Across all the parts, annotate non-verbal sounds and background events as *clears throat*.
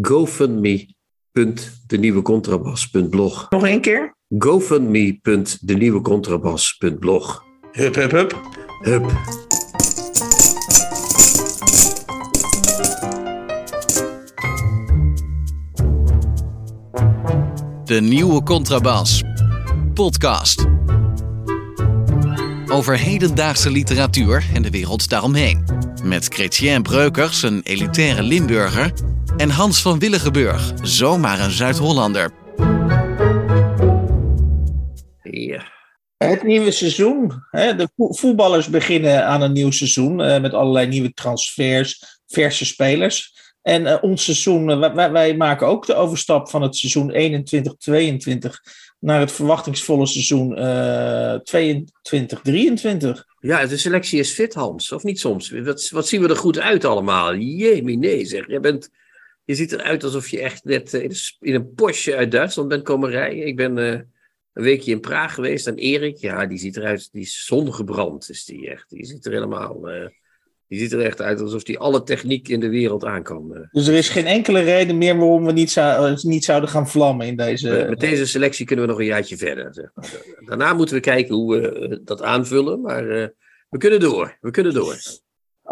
gofundme.denieuwecontrabas.blog. Nog één keer? gofundme.denieuwecontrabas.blog. Hup, hup, hup. Hup. De nieuwe Contrabas. Podcast. Over hedendaagse literatuur en de wereld daaromheen. Met Chrétien Breukers, een elitaire Limburger. En Hans van Willigenburg, zomaar een Zuid-Hollander. Ja. Het nieuwe seizoen. Hè? De vo- voetballers beginnen aan een nieuw seizoen eh, met allerlei nieuwe transfers, verse spelers. En eh, ons seizoen, eh, wij- maken ook de overstap van het seizoen 21-22 naar het verwachtingsvolle seizoen eh 22-23. ja, de selectie is fit, Hans. Of niet soms? Wat, wat zien we er goed uit allemaal? Jemie, nee zeg. Je, bent, je ziet eruit alsof je echt net eh, in een Porsche uit Duitsland bent komen rijden. Ik ben eh, een weekje in Praag geweest. En Erik, ja, die ziet eruit, die is zongebrand is die echt. Die ziet er helemaal... eh, die ziet er echt uit alsof hij alle techniek in de wereld aan kan. eh. Dus er is geen enkele reden meer waarom we niet, zou- niet zouden gaan vlammen in deze. Met, deze selectie kunnen we nog een jaartje verder. Zeg maar. Daarna moeten we kijken hoe we dat aanvullen. Maar we kunnen door. We kunnen door.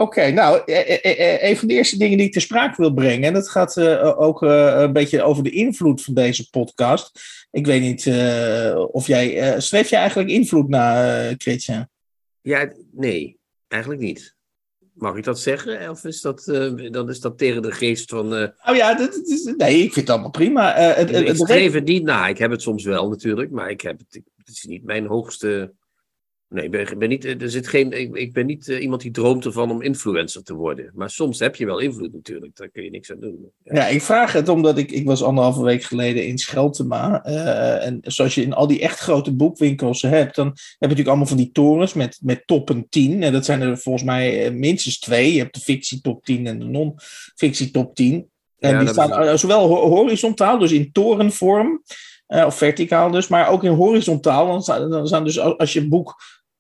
Oké, nou, eh, eh, eh, een van de eerste dingen die ik ter sprake wil brengen, en dat gaat eh, ook eh, een beetje over de invloed van deze podcast. Ik weet niet eh, of jij, streef jij eigenlijk invloed na, Christian? Ja, nee, eigenlijk niet. Mag ik dat zeggen? Of is dat, dan is dat tegen de geest van. Oh ja, dat, dat is, nee, ik vind het allemaal prima. Het, ik streef het niet na. Ik heb het soms wel natuurlijk, maar ik heb het, het is niet mijn hoogste. Nee, ik ben, niet, er zit geen, ik, ik ben niet eh, iemand die droomt ervan om influencer te worden. Maar soms heb je wel invloed natuurlijk, daar kun je niks aan doen. Ja. Ja, ik vraag het omdat ik, ik was anderhalve week geleden in Scheltema. eh, en zoals je in al die echt grote boekwinkels hebt, dan heb je natuurlijk allemaal van die torens met, met toppen 10. En dat zijn er volgens mij eh, minstens twee. Je hebt de fictie top 10 en de non-fictie top 10. En Ja, die staan is- eh, zowel ho- horizontaal, dus in torenvorm, eh, of verticaal dus, maar ook in horizontaal. Dan staan, dan staan dus, als je boek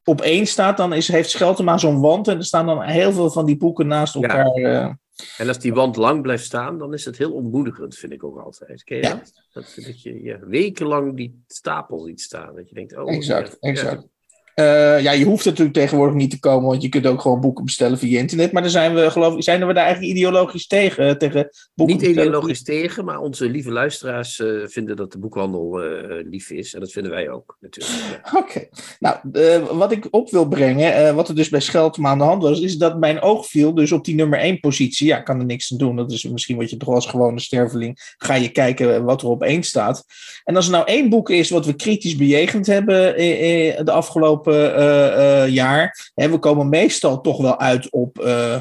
op één staat, dan is, heeft Scheltema zo'n wand en er staan dan heel veel van die boeken naast elkaar. eh. En als die wand lang blijft staan, dan is het heel ontmoedigend, vind ik ook altijd. Ken je Ja. dat? Dat, dat je ja, wekenlang die stapel ziet staan. Dat je denkt, oh. Exact, ja, exact. Eh, ja, je hoeft natuurlijk tegenwoordig niet te komen, want je kunt ook gewoon boeken bestellen via internet. Maar dan zijn we, geloof ik, zijn we daar eigenlijk ideologisch tegen. eh, tegen boeken Niet ideologisch tegen, maar onze lieve luisteraars vinden dat de boekhandel lief is. En dat vinden wij ook, natuurlijk. *laughs* Oké. Nou, eh, wat ik op wil brengen, eh, wat er dus bij Scheltema aan de hand was, is dat mijn oog viel dus op die nummer 1 positie. Ja, ik kan er niks aan doen. Dat is misschien wat je toch als gewone sterveling, ga je kijken wat er op één staat. En als er nou één boek is wat we kritisch bejegend hebben eh, eh, de afgelopen eh, eh, jaar. Hè, we komen meestal toch wel uit op, eh, eh,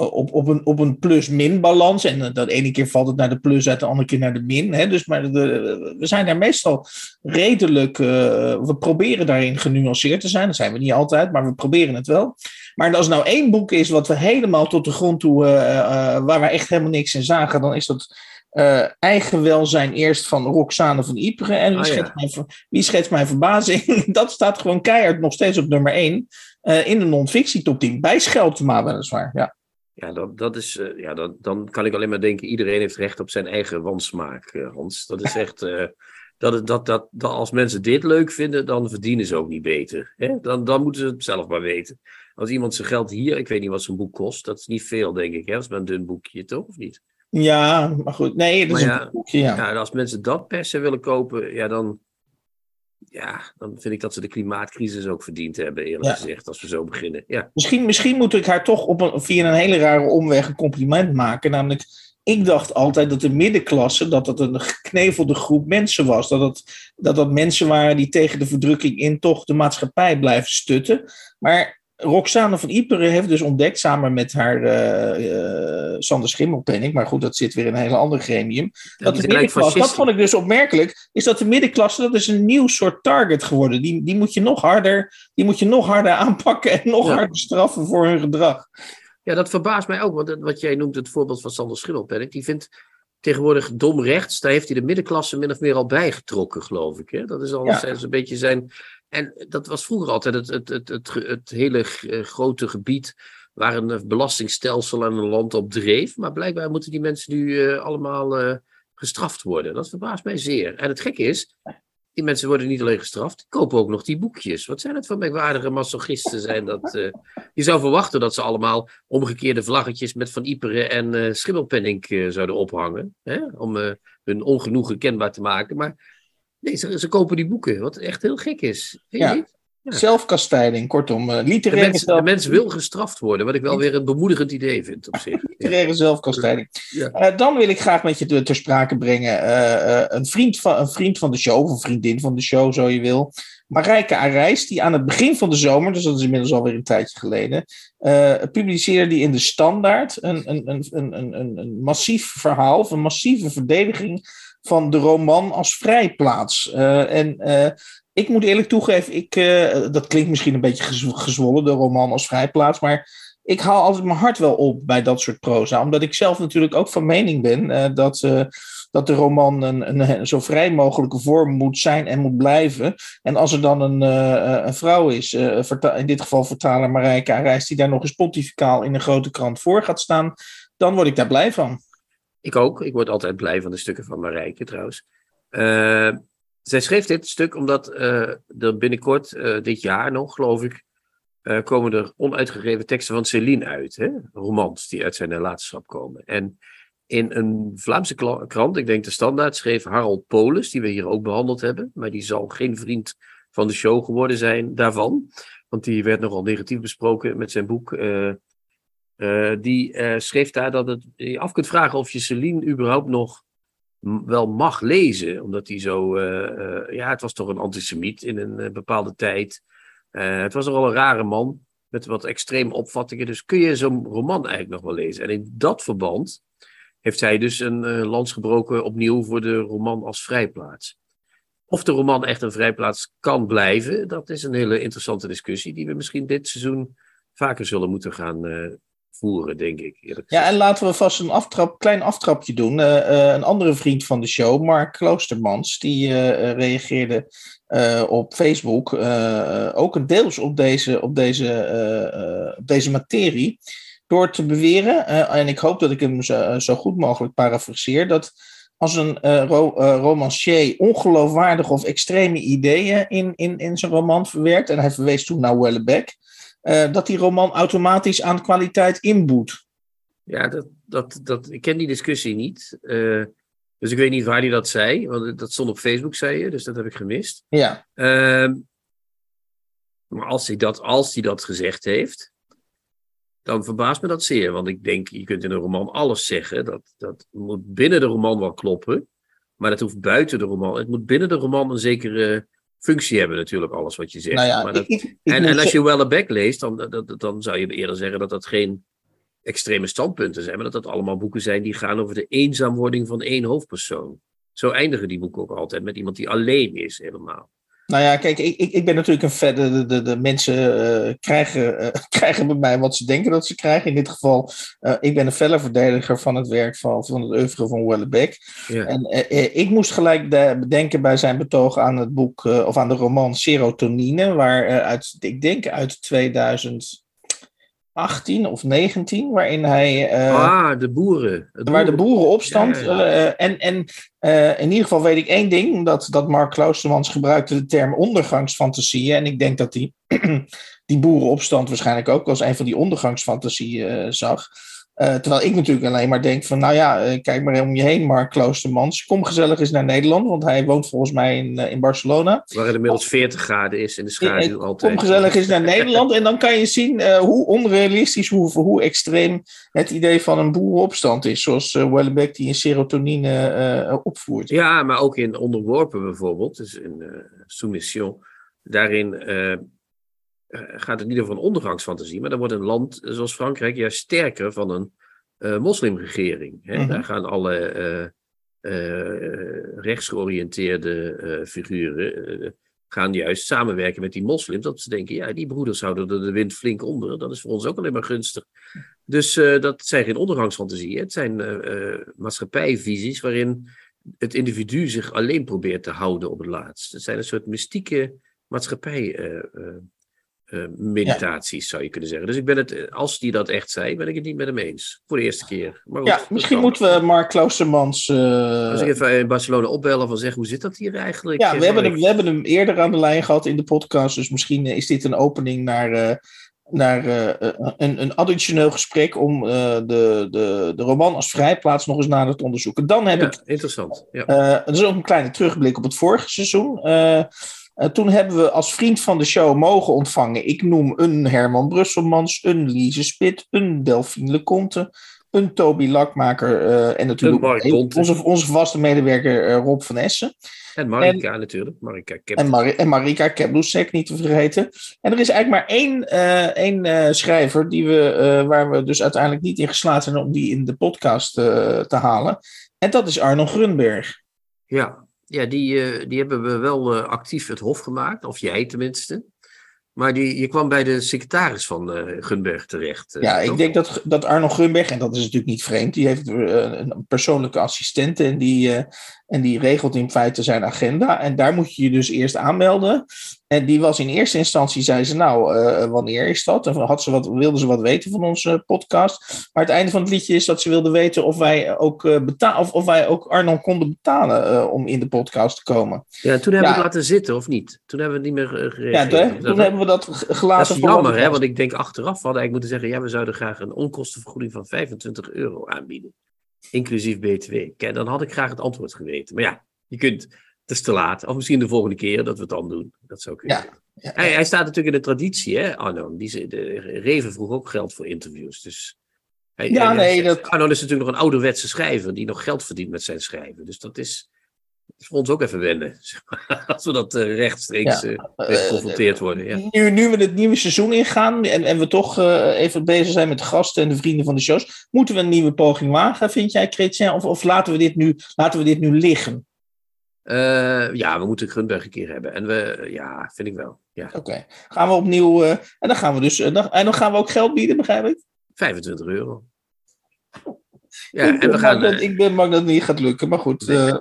op, op een, op een plus-min balans. En eh, dat ene keer valt het naar de plus uit, de andere keer naar de min. Hè, dus, maar de, we zijn daar meestal redelijk. eh, we proberen daarin genuanceerd te zijn. Dat zijn we niet altijd, maar we proberen het wel. Maar als er nou één boek is wat we helemaal tot de grond toe. eh, eh, waar we echt helemaal niks in zagen, dan is dat eh, eigen welzijn eerst van Roxane van Ypres. En wie, Ah, ja. schetst mijn, ver- wie schetst mijn verbazing? *laughs* dat staat gewoon keihard nog steeds op nummer 1 in de non-fictie top 10. Bij Scheltema weliswaar. Ja. Ja, dat, dat is, eh, ja dat, dan kan ik alleen maar denken, iedereen heeft recht op zijn eigen wansmaak, eh, Hans. Dat is *laughs* echt, eh, dat, dat, dat, dat als mensen dit leuk vinden, dan verdienen ze ook niet beter. Hè? Dan, dan moeten ze het zelf maar weten. Als iemand zijn geld hier, ik weet niet wat zo'n boek kost, dat is niet veel, denk ik. Hè? Dat is maar een dun boekje, toch? Of niet? ja, maar goed. Nee, dat is een boekje. Ja. Ja, als mensen dat per se willen kopen, ja, dan, ja, dan vind ik dat ze de klimaatcrisis ook verdiend hebben, eerlijk Ja. gezegd, als we zo beginnen. Ja, Misschien, misschien moet ik haar toch op een, via een hele rare omweg een compliment maken. Namelijk, ik dacht altijd dat de middenklasse dat dat een geknevelde groep mensen was. Dat dat, dat dat mensen waren die tegen de verdrukking in toch de maatschappij blijven stutten. Maar Roxane van Iperen heeft dus ontdekt, samen met haar uh, Sander Schimmelpenning, maar goed, dat zit weer in een hele andere gremium, dat de middenklasse, dat vond ik dus opmerkelijk, is dat de middenklasse, dat is een nieuw soort target geworden. Die, die, moet, je nog harder, die moet je nog harder aanpakken en nog harder straffen voor hun gedrag. Ja, dat verbaast mij ook, want wat jij noemt het voorbeeld van Sander Schimmelpenning, die vindt tegenwoordig dom rechts, daar heeft hij de middenklasse min of meer al bijgetrokken, geloof ik. Hè? Dat is al ja. een beetje zijn en dat was vroeger altijd het, het, het, het, hele eh, grote gebied waar een eh, belastingstelsel en een land op dreef. Maar blijkbaar moeten die mensen nu uh, allemaal gestraft worden. Dat verbaast mij zeer. En het gekke is, die mensen worden niet alleen gestraft, die kopen ook nog die boekjes. Wat zijn het voor merkwaardige masochisten zijn dat... Je zou verwachten dat ze allemaal omgekeerde vlaggetjes met Van Iperen en Schimmelpenning zouden ophangen. Hè? Om hun ongenoegen kenbaar te maken. Maar Nee, ze, ze, kopen die boeken, wat echt heel gek is. Ja. ja. Zelfkastijding, kortom. Uh, literaire de, mens, de mens wil gestraft worden, wat ik wel weer een bemoedigend idee vind op zich. *laughs* literaire zelfkastijding. Ja. Uh, dan wil ik graag met je ter sprake brengen uh, een, vriend van, een vriend van de show, of een vriendin van de show, zo je wil. Marijke Arijs, die aan het begin van de zomer, dus dat is inmiddels alweer een tijdje geleden, publiceerde die in de Standaard een, een, een, een, een, een massief verhaal, of een massieve verdediging van de roman als vrijplaats. Uh, en uh, ik moet eerlijk toegeven, ik, uh, dat klinkt misschien een beetje gezwollen, de roman als vrijplaats, maar ik haal altijd mijn hart wel op bij dat soort proza, omdat ik zelf natuurlijk ook van mening ben dat, dat de roman een, een, zo vrij mogelijke vorm moet zijn en moet blijven. En als er dan een, een vrouw is, in dit geval vertaler Marijke Arijs, die daar nog eens pontificaal in een grote krant voor gaat staan, dan word ik daar blij van. Ik ook. Ik word altijd blij van de stukken van Marijke trouwens. Uh, zij schreef dit stuk omdat uh, er binnenkort, uh, dit jaar nog geloof ik, komen er onuitgegeven teksten van Céline uit. Hè? Romans die uit zijn nalatenschap komen. En in een Vlaamse krant, ik denk de Standaard, schreef Harold Polis, die we hier ook behandeld hebben. Maar die zal geen vriend van de show geworden zijn daarvan. Want die werd nogal negatief besproken met zijn boek die uh, schreef daar dat het, je af kunt vragen of je Celine überhaupt nog wel mag lezen. Omdat hij zo, ja, het was toch een antisemiet in een bepaalde tijd. het was nogal een rare man met wat extreme opvattingen. Dus kun je zo'n roman eigenlijk nog wel lezen? En in dat verband heeft hij dus een lans gebroken opnieuw voor de roman als vrijplaats. Of de roman echt een vrijplaats kan blijven, dat is een hele interessante discussie die we misschien dit seizoen vaker zullen moeten gaan voeren, denk ik. Ja, en laten we vast een aftrap, klein aftrapje doen. Uh, uh, een andere vriend van de show, Mark Kloostermans, die uh, reageerde op Facebook ook een deels op deze, op deze, op deze materie. Door te beweren, en ik hoop dat ik hem zo, zo goed mogelijk parafraseer, dat als een ro romancier ongeloofwaardige of extreme ideeën in, in, in zijn roman verwerkt, en hij verwees toen naar Wellebeck, uh, dat die roman automatisch aan kwaliteit inboet. Ja, dat, dat, dat, ik ken die discussie niet. Uh, dus ik weet niet waar hij dat zei. Want dat stond op Facebook, zei je, dus dat heb ik gemist. Ja. Uh, maar als hij, dat, als hij dat gezegd heeft, dan verbaast me dat zeer. Want ik denk, je kunt in een roman alles zeggen. Dat, dat moet binnen de roman wel kloppen. Maar dat hoeft buiten de roman. Het moet binnen de roman een zekere functie hebben natuurlijk, alles wat je zegt. Nou ja, maar dat, en, en, als je Wellebeck leest, dan, dan, dan zou je eerder zeggen dat dat geen extreme standpunten zijn, maar dat dat allemaal boeken zijn die gaan over de eenzaamwording van één hoofdpersoon. Zo eindigen die boeken ook altijd met iemand die alleen is, helemaal. Nou ja, kijk, ik, ik, ik ben natuurlijk een vet. De, de, de mensen uh, krijgen, uh, *laughs* krijgen bij mij wat ze denken dat ze krijgen. In dit geval, uh, ik ben een felle verdediger van het werk van, van het oeuvre van Wellebeck. Ja. En ik moest gelijk de, bedenken bij zijn betoog aan het boek, of aan de roman Serotonine, waar uit, ik denk uit 2000. 18 of 19, waarin hij. Uh, ah, de boeren. Waar de boerenopstand. Ja, ja, ja. Uh, en en uh, in ieder geval weet ik één ding: dat, dat Mark Kloostermans gebruikte de term ondergangsfantasieën. En ik denk dat hij die *clears throat* boerenopstand waarschijnlijk ook als een van die ondergangsfantasieën zag. Uh, terwijl ik natuurlijk alleen maar denk van, nou ja, uh, kijk maar om je heen, Mark Kloostermans. Kom gezellig eens naar Nederland, want hij woont volgens mij in, uh, in Barcelona. Waar het inmiddels 40 graden is in de schaduw altijd. Kom gezellig eens naar Nederland en dan kan je zien hoe onrealistisch, hoe, hoe extreem het idee van een boerenopstand is. Zoals Wellebeck die in serotonine opvoert. Ja, maar ook in Onderworpen bijvoorbeeld, dus in Soumission. Daarin eh, gaat het niet over een ondergangsfantasie, maar dan wordt een land zoals Frankrijk juist sterker van een eh, moslimregering. Hè? Mhm. Daar gaan alle eh, eh, rechtsgeoriënteerde eh, figuren eh, gaan juist samenwerken met die moslims. Dat ze denken, ja, die broeders houden er de wind flink onder. Dat is voor ons ook alleen maar gunstig. Dus eh, dat zijn geen ondergangsfantasieën. Het zijn eh, eh, maatschappijvisies waarin het individu zich alleen probeert te houden op het laatst. Het zijn een soort mystieke maatschappij. Eh, meditaties, zou je kunnen zeggen. Dus ik ben het, eh, als die dat echt zei, ben ik het niet met hem eens. Voor de eerste keer. Maar goed, Ja, misschien moeten we Mark Kloostermans... eh, Als ik even in Barcelona opbellen van zeg, hoe zit dat hier eigenlijk? Ja, we hebben, hem, we hebben hem eerder aan de lijn gehad in de podcast. Dus misschien is dit een opening naar, naar een, een additioneel gesprek om de, de, de roman als vrijplaats nog eens nader te onderzoeken. Dan heb Ja, ik, interessant. Ja. dat is ook een kleine terugblik op het vorige seizoen. Eh, toen hebben we als vriend van de show mogen ontvangen. Ik noem een Herman Brusselmans, een Lise Spit, een Delphine Leconte, een Toby Lakmaker eh, en natuurlijk Een onze, onze vaste medewerker eh, Rob van Essen. En Marika natuurlijk. Marika Kep. En, Mar en Marika Keblusek niet te vergeten. En er is eigenlijk maar één, één schrijver die we, waar we dus uiteindelijk niet in geslaagd zijn om die in de podcast te halen. En dat is Arno Grunberg. Ja, ja die, eh, die hebben we wel eh, actief het hof gemaakt. Of jij tenminste. Maar die, je kwam bij de secretaris van eh, Gunberg terecht. Ja, ik denk dat, dat Arno Grunberg, en dat is natuurlijk niet vreemd, die heeft een persoonlijke assistente en die, en die regelt in feite zijn agenda. En daar moet je je dus eerst aanmelden. En die was in eerste instantie, zei ze, nou, eh, wanneer is dat? En had ze wat, wilde ze wat weten van onze podcast. Maar het einde van het liedje is dat ze wilde weten of wij ook, beta- of, of wij ook Arno konden betalen eh, om in de podcast te komen. Ja, en toen hebben we het laten zitten, of niet? Toen hebben we het niet meer eh, Ja, gereageerd. toen, hebben we dat ge- gelaten Dat is jammer, hè? Want ik denk achteraf hadden eigenlijk moeten zeggen: ja, we zouden graag een onkostenvergoeding van 25 euro aanbieden. Inclusief BTW. Kijk, dan had ik graag het antwoord geweten. Maar ja, je kunt, het is te laat. Of misschien de volgende keer dat we het dan doen. Dat zou kunnen. Ja, ja. Hij, hij staat natuurlijk in de traditie, hè, Arno. Die, de, Reven vroeg ook geld voor interviews. Dus hij, Ja, hij- nee, dat- Arno is natuurlijk nog een ouderwetse schrijver die nog geld verdient met zijn schrijven. Dus dat is, dat is voor ons ook even wennen. *laughs* zeg maar, Als we dat eh, rechtstreeks Ja. eh, mee geconfronteerd worden. Ja. Nu, nu we het nieuwe seizoen ingaan en, en we toch eh, even bezig zijn met de gasten en de vrienden van de shows, moeten we een nieuwe poging wagen, vind jij, Chrétien? Of, of laten, we dit nu, laten we dit nu liggen? Eh, ja, we moeten Grunberg een keer hebben. En we, ja, vind ik wel. Ja, Oké, gaan we opnieuw. eh, en dan gaan we dus. eh, dan, en dan gaan we ook geld bieden, begrijp ik? 25 euro. Ja, ik, en we gaan. dat, eh, ik ben bang dat het niet gaat lukken, maar goed. Eh,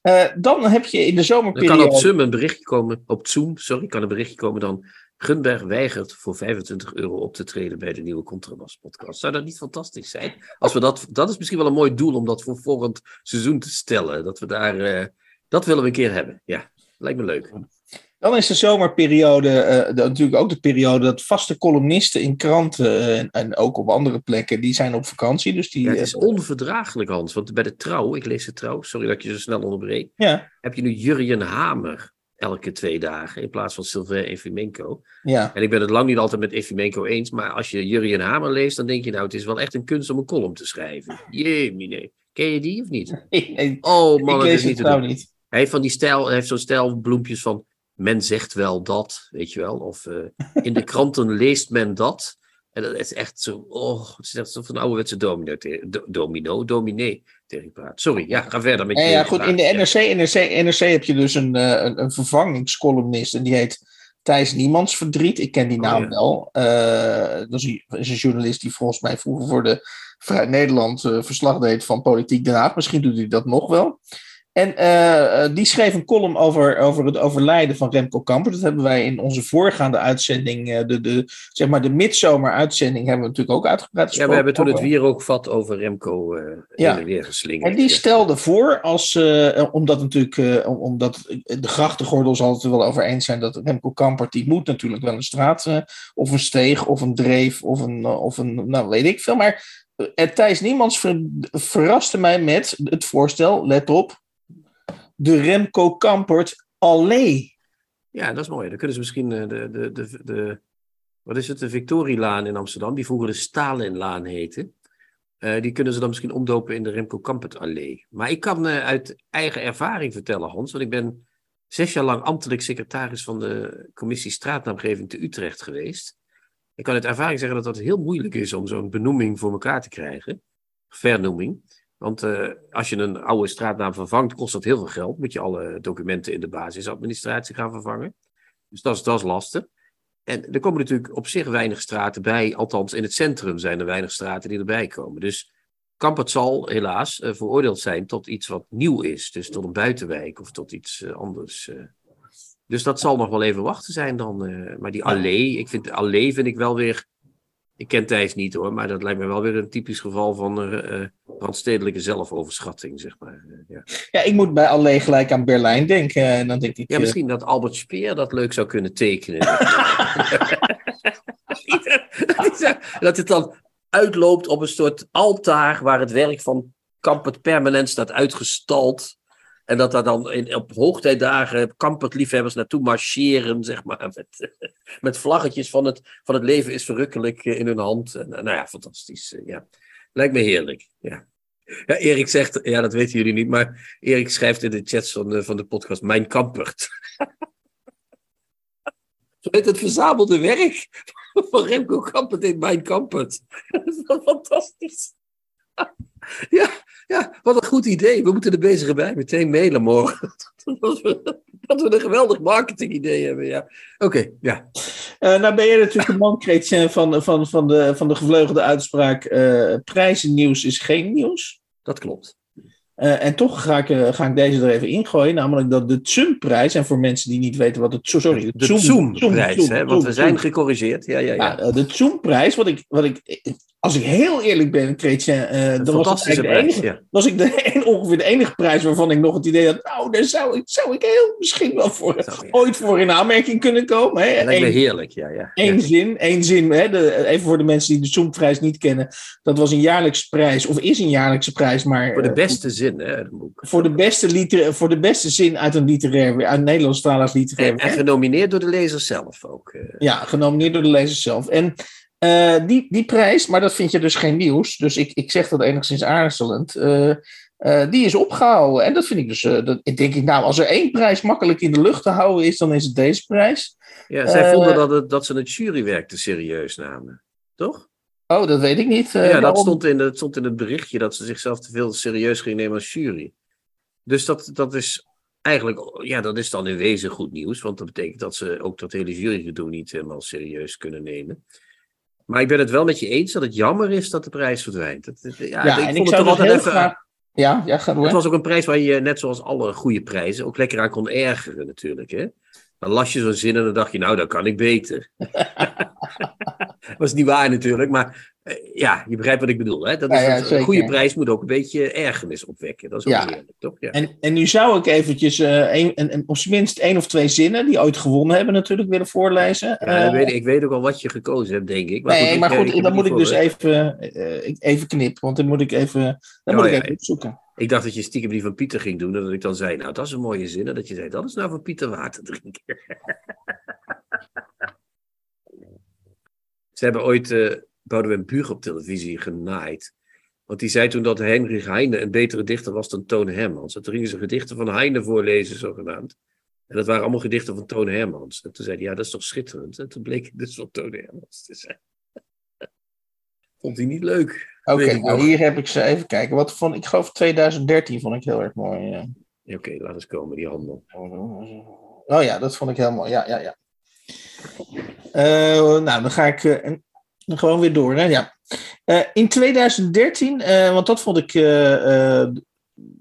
eh, dan heb je in de Er kan zomerperiode. op Zoom een berichtje komen, op Zoom, sorry, kan een berichtje komen dan. Gunberg weigert voor 25 euro op te treden bij de nieuwe Contrabas podcast. Zou dat niet fantastisch zijn? Als we dat, dat is misschien wel een mooi doel om dat voor volgend seizoen te stellen. Dat we daar, eh, dat willen we een keer hebben. Ja, lijkt me leuk. Dan is de zomerperiode eh, de- natuurlijk ook de periode dat vaste columnisten in kranten eh, en, en ook op andere plekken, die zijn op vakantie. Dus die, Ja, het is eh, onverdraaglijk, Hans. Want bij de trouw, ik lees de trouw, sorry dat ik je zo snel onderbreek. ja, Heb je nu Jurjen Hamer elke twee dagen in plaats van Sylvain Efimenko. ja. En ik ben het lang niet altijd met Efimenko eens, maar als je Jurjen Hamer leest, dan denk je nou, het is wel echt een kunst om een column te schrijven. Jee, mine. Ken je die of niet? Nee, *laughs* nee, Oh ik man, het lees is het niet te nou niet. Hij heeft van die stijl, hij heeft zo'n stijl bloempjes van men zegt wel dat, weet je wel. Of eh, in de kranten *laughs* leest men dat. En dat is echt zo, oh, het is echt zo van een ouderwetse domino, do- domino, dominee tegen praat. Sorry, ja, ga verder met je Ja, ja, goed. In de. NRC, NRC, NRC heb je dus een, eh, een, een vervangingscolumnist en die heet Thijs Niemands Verdriet. Ik ken die Oh, naam ja. wel. Eh, dat is een, is een journalist die volgens mij vroeger voor de Vrij Nederland verslag deed van Politiek Den Haag. Misschien doet hij dat nog wel. En eh, eh, die schreef een column over, over het overlijden van Remco Kamper. Dat hebben wij in onze voorgaande uitzending, eh, de, de, zeg maar de midzomer-uitzending, hebben we natuurlijk ook uitgebreid Ja, we hebben toen het wierookvat over Remco Ja. en weer geslingerd. En die stelde voor, als, omdat natuurlijk, om- omdat de grachtengordel zal het er wel over eens zijn dat Remco Kampert, die moet natuurlijk wel een straat, of een steeg, of een dreef, of een, of een nou weet ik veel. Maar Thijs Niemands ver- verraste mij met het voorstel, let op, de Remco Kampert Allee. Ja, dat is mooi. Dan kunnen ze misschien eh, de, de, de, de, wat is het, de Victorielaan in Amsterdam, die vroeger de Stalinlaan heette. eh, die kunnen ze dan misschien omdopen in de Remco Kampert Allee. Maar ik kan eh, uit eigen ervaring vertellen, Hans, want ik ben zes jaar lang ambtelijk secretaris van de commissie straatnaamgeving te Utrecht geweest. Ik kan uit ervaring zeggen dat dat heel moeilijk is om zo'n benoeming voor elkaar te krijgen. Vernoeming. Want uh, als je een oude straatnaam vervangt, kost dat heel veel geld. Moet je alle documenten in de basisadministratie gaan vervangen. Dus dat is, dat is lastig. En er komen natuurlijk op zich weinig straten bij. Althans, in het centrum zijn er weinig straten die erbij komen. Dus Kampert zal helaas uh, veroordeeld zijn tot iets wat nieuw is. Dus tot een buitenwijk of tot iets uh, anders. Dus dat zal nog wel even wachten zijn dan. maar die allee, ik vind allee vind ik wel weer ik ken Thijs niet hoor, maar dat lijkt me wel weer een typisch geval van uh, randstedelijke zelfoverschatting, zeg maar. Uh, ja. ja, ik moet bij alleen gelijk aan Berlijn denken. En dan denk ik, ja, misschien dat Albert Speer dat leuk zou kunnen tekenen. *laughs* dat het dan uitloopt op een soort altaar waar het werk van Kampert permanent staat uitgestald. En dat daar dan in, op hoogtijdagen kampertliefhebbers naartoe marcheren, zeg maar. Met, *laughs* met vlaggetjes van het, van het leven is verrukkelijk eh, in hun hand. En, nou ja, fantastisch. Eh, ja. Lijkt me heerlijk. Ja. Ja, Erik zegt, ja, dat weten jullie niet, maar Erik schrijft in de chats van de, van de podcast: Mijn kampert. *laughs* Zo heet het verzamelde werk *laughs* van Remco Kampert in Mijn Kampert. Dat is fantastisch. *laughs* Ja, ja, wat een goed idee. We moeten de bezige bij meteen mailen morgen. *laughs* dat, we, dat we een geweldig marketingidee hebben. Ja. Oké, ja. Uh, nou ben je natuurlijk de man, Chrétien, van, van, van, de, van de gevleugelde uitspraak: uh, prijzennieuws is geen nieuws. Dat klopt. Uh, en toch ga ik, uh, ga ik deze er even ingooien, namelijk dat de Zoom-prijs, en voor mensen die niet weten wat het sorry, de Zoom-prijs, Zoom, want we zijn gecorrigeerd. Ja, ja, ja. ja de Zoom-prijs, wat ik, wat ik als ik heel eerlijk ben, Chrétien, uh, dan was, ik de enige, ja. was ik de, *laughs* ongeveer de enige prijs waarvan ik nog het idee had, nou, daar zou ik, zou ik heel misschien wel voor, ja. ooit voor in aanmerking kunnen komen. Hè? Me heerlijk, ja. ja. Eén zin, één zin. Hè? De, even voor de mensen die de Zoom-prijs niet kennen. Dat was een jaarlijkse prijs, of is een jaarlijkse prijs, maar... Voor de beste uh, zin, hè, boek. Voor de beste, liter, voor de beste zin uit een literair, uit Nederlandstalig literair En, en genomineerd door de lezer zelf ook. Uh. Ja, genomineerd door de lezer zelf. En... Uh, die, die prijs, maar dat vind je dus geen nieuws. Dus ik, ik zeg dat enigszins aarzelend. Uh, uh, die is opgehouden. En dat vind ik dus. dat, ik denk ik, nou, als er één prijs makkelijk in de lucht te houden is, dan is het deze prijs. Ja, zij vonden dat, het, dat ze het jurywerk te serieus namen. Toch? Oh, dat weet ik niet. ja, dat stond, in, dat stond in het berichtje dat ze zichzelf te veel serieus gingen nemen als jury. Dus dat, dat is eigenlijk, ja, dat is dan in wezen goed nieuws. Want dat betekent dat ze ook dat hele jurygedoe niet helemaal serieus kunnen nemen. Maar ik ben het wel met je eens dat het jammer is dat de prijs verdwijnt. Het, ja, ja, ik en vond ik het toch dus altijd heel even. graag... Ja, ja, ga door. Het was ook een prijs waar je, net zoals alle goede prijzen, ook lekker aan kon ergeren, natuurlijk. Hè? Dan las je zo'n zin en dan dacht je, nou, dat kan ik beter. *laughs* *laughs* dat was niet waar natuurlijk, maar uh, ja, je begrijpt wat ik bedoel. Hè? Dat is Ja, ja, een goede prijs moet ook een beetje ergernis opwekken. Dat is ook Ja. eerlijk, toch? Ja. En, en nu zou ik eventjes eh, een, een, een- op zijn minst één of twee zinnen, die ooit gewonnen hebben, natuurlijk willen voorlezen. Ja, Eh, weet ik, ik weet ook al wat je gekozen hebt, denk ik. nee, maar ik, goed, eh, dan moet ik dus even, eh, ik- even knippen, want dan moet ik even, dan Oh, moet ik ja, even opzoeken. Ik dacht dat je stiekem die van Pieter ging doen. En dat ik dan zei, nou, dat is een mooie zin. En dat je zei, dat is nou van Pieter water drinken. *laughs* Ze hebben ooit uh, Boudewijn Buug op televisie genaaid. Want die zei toen dat Heinrich Heine een betere dichter was dan Toon Hermans. En toen gingen ze gedichten van Heine voorlezen, zogenaamd. En dat waren allemaal gedichten van Toon Hermans. En toen zei hij, ja, dat is toch schitterend. En toen bleek het dus van Toon Hermans te zijn. *laughs* Vond hij niet leuk. Oké, nou hier heb ik ze even kijken. Wat vond ik, geloof 2013 vond ik heel erg mooi. ja. Ja, Oké, laat eens komen, die handel. Oh ja, dat vond ik heel mooi. Ja, ja, ja. Eh, nou, dan ga ik eh, gewoon weer door. Hè? Ja. Eh, in 2013, eh, want dat vond ik,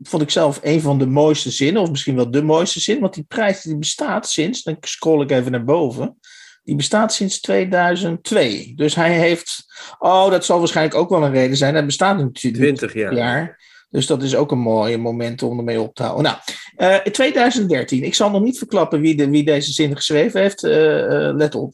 vond ik zelf een van de mooiste zinnen, of misschien wel de mooiste zin, want die prijs die bestaat sinds, dan scroll ik even naar boven, die bestaat sinds 2002. Dus hij heeft, oh, dat zal waarschijnlijk ook wel een reden zijn. Hij bestaat natuurlijk 20 jaar. jaar. Dus dat is ook een mooi moment om ermee op te houden. Nou, in 2013. Ik zal nog niet verklappen wie, de, wie deze zin geschreven heeft. let op.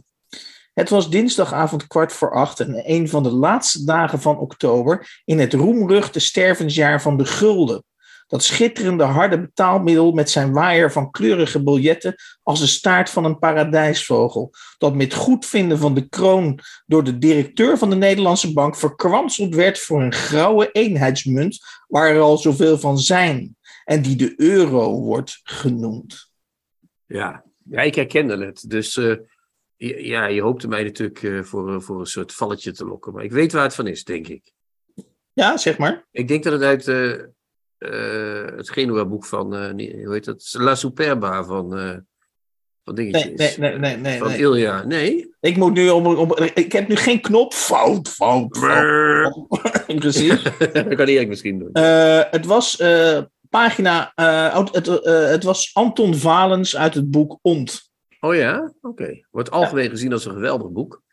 Het was dinsdagavond kwart voor acht en een van de laatste dagen van oktober in het roemruchte stervensjaar van de gulden. Dat schitterende harde betaalmiddel met zijn waaier van kleurige biljetten als de staart van een paradijsvogel. Dat met goedvinden van de kroon door de directeur van de Nederlandse bank verkwanseld werd voor een grauwe eenheidsmunt waar er al zoveel van zijn en die de euro wordt genoemd. Ja, ja ik herkende het. Dus uh, ja, je hoopte mij natuurlijk uh, voor, voor een soort valletje te lokken. Maar ik weet waar het van is, denk ik. Ja, zeg maar. Ik denk dat het uit het Genua-boek van, hoe heet dat? La Superba van, van dingetjes. Nee, nee, nee. nee, van nee. Ilja. Nee? Ik moet nu om, om, Ik heb nu geen knop. Fout, fout, fout. *laughs* Precies. *laughs* dat kan Erik misschien doen. het was pagina. het, het was Anton Valens uit het boek Ont. Oh ja? Oké. Wordt algemeen ja. gezien als een geweldig boek.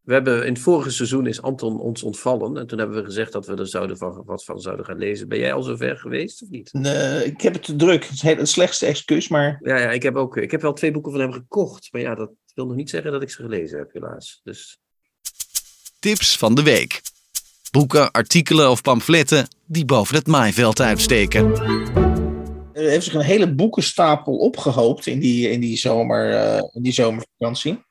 We hebben in het vorige seizoen is Anton ons ontvallen. En toen hebben we gezegd dat we er zouden van, wat van zouden gaan lezen. Ben jij al zover geweest of niet? Nee, ik heb het te druk. Het is het slechtste excuus, maar... Ja, ja ik, heb ook, ik heb wel twee boeken van hem gekocht. Maar ja, dat wil nog niet zeggen dat ik ze gelezen heb, helaas. Dus... Tips van de week. Boeken, artikelen of pamfletten die boven het maaiveld uitsteken. Er heeft zich een hele boekenstapel opgehoopt in die, in die, zomer, uh, in die zomervakantie.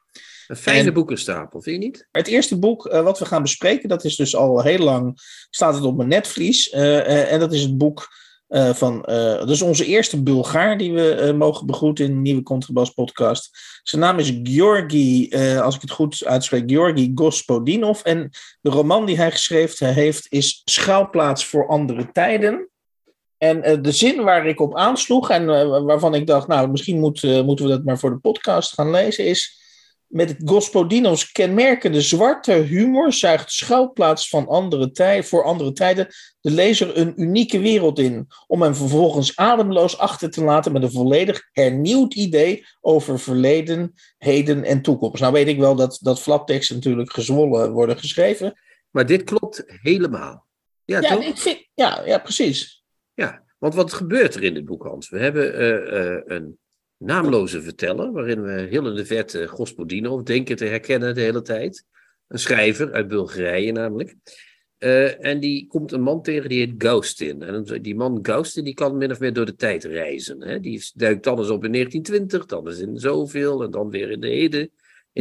Een fijne en dus vind je niet? Het eerste boek uh, wat we gaan bespreken, dat is dus al heel lang, staat het op mijn netvlies. Uh, en dat is het boek van, dat is onze eerste Bulgaar die we mogen begroeten in de nieuwe Contrabas podcast. Zijn naam is Georgi, als ik het goed uitspreek, Georgi Gospodinov. En de roman die hij geschreven heeft is Schouwplaats voor andere tijden. En uh, de zin waar ik op aansloeg en uh, waarvan ik dacht, nou, misschien moet, uh, moeten we dat maar voor de podcast gaan lezen, is met Gospodino's kenmerkende zwarte humor zuigt schuilplaats van andere tij voor andere tijden de lezer een unieke wereld in, om hem vervolgens ademloos achter te laten met een volledig hernieuwd idee over verleden, heden en toekomst. Nou weet ik wel dat, dat flapteksten natuurlijk gezwollen worden geschreven. Maar dit klopt helemaal. Ja, ja, toch? Ik vind, ja, ja, precies. Ja, want wat gebeurt er in dit boek, Hans? We hebben uh, uh, een naamloze verteller, waarin we heel in de verte Gospodinov denken te herkennen de hele tijd. Een schrijver uit Bulgarije namelijk. Uh, en die komt een man tegen die heet Gaustin. En die man Gaustin die kan min of meer door de tijd reizen. Hè? Die duikt dan eens op in 1920, dan eens in zoveel en dan weer in de heden.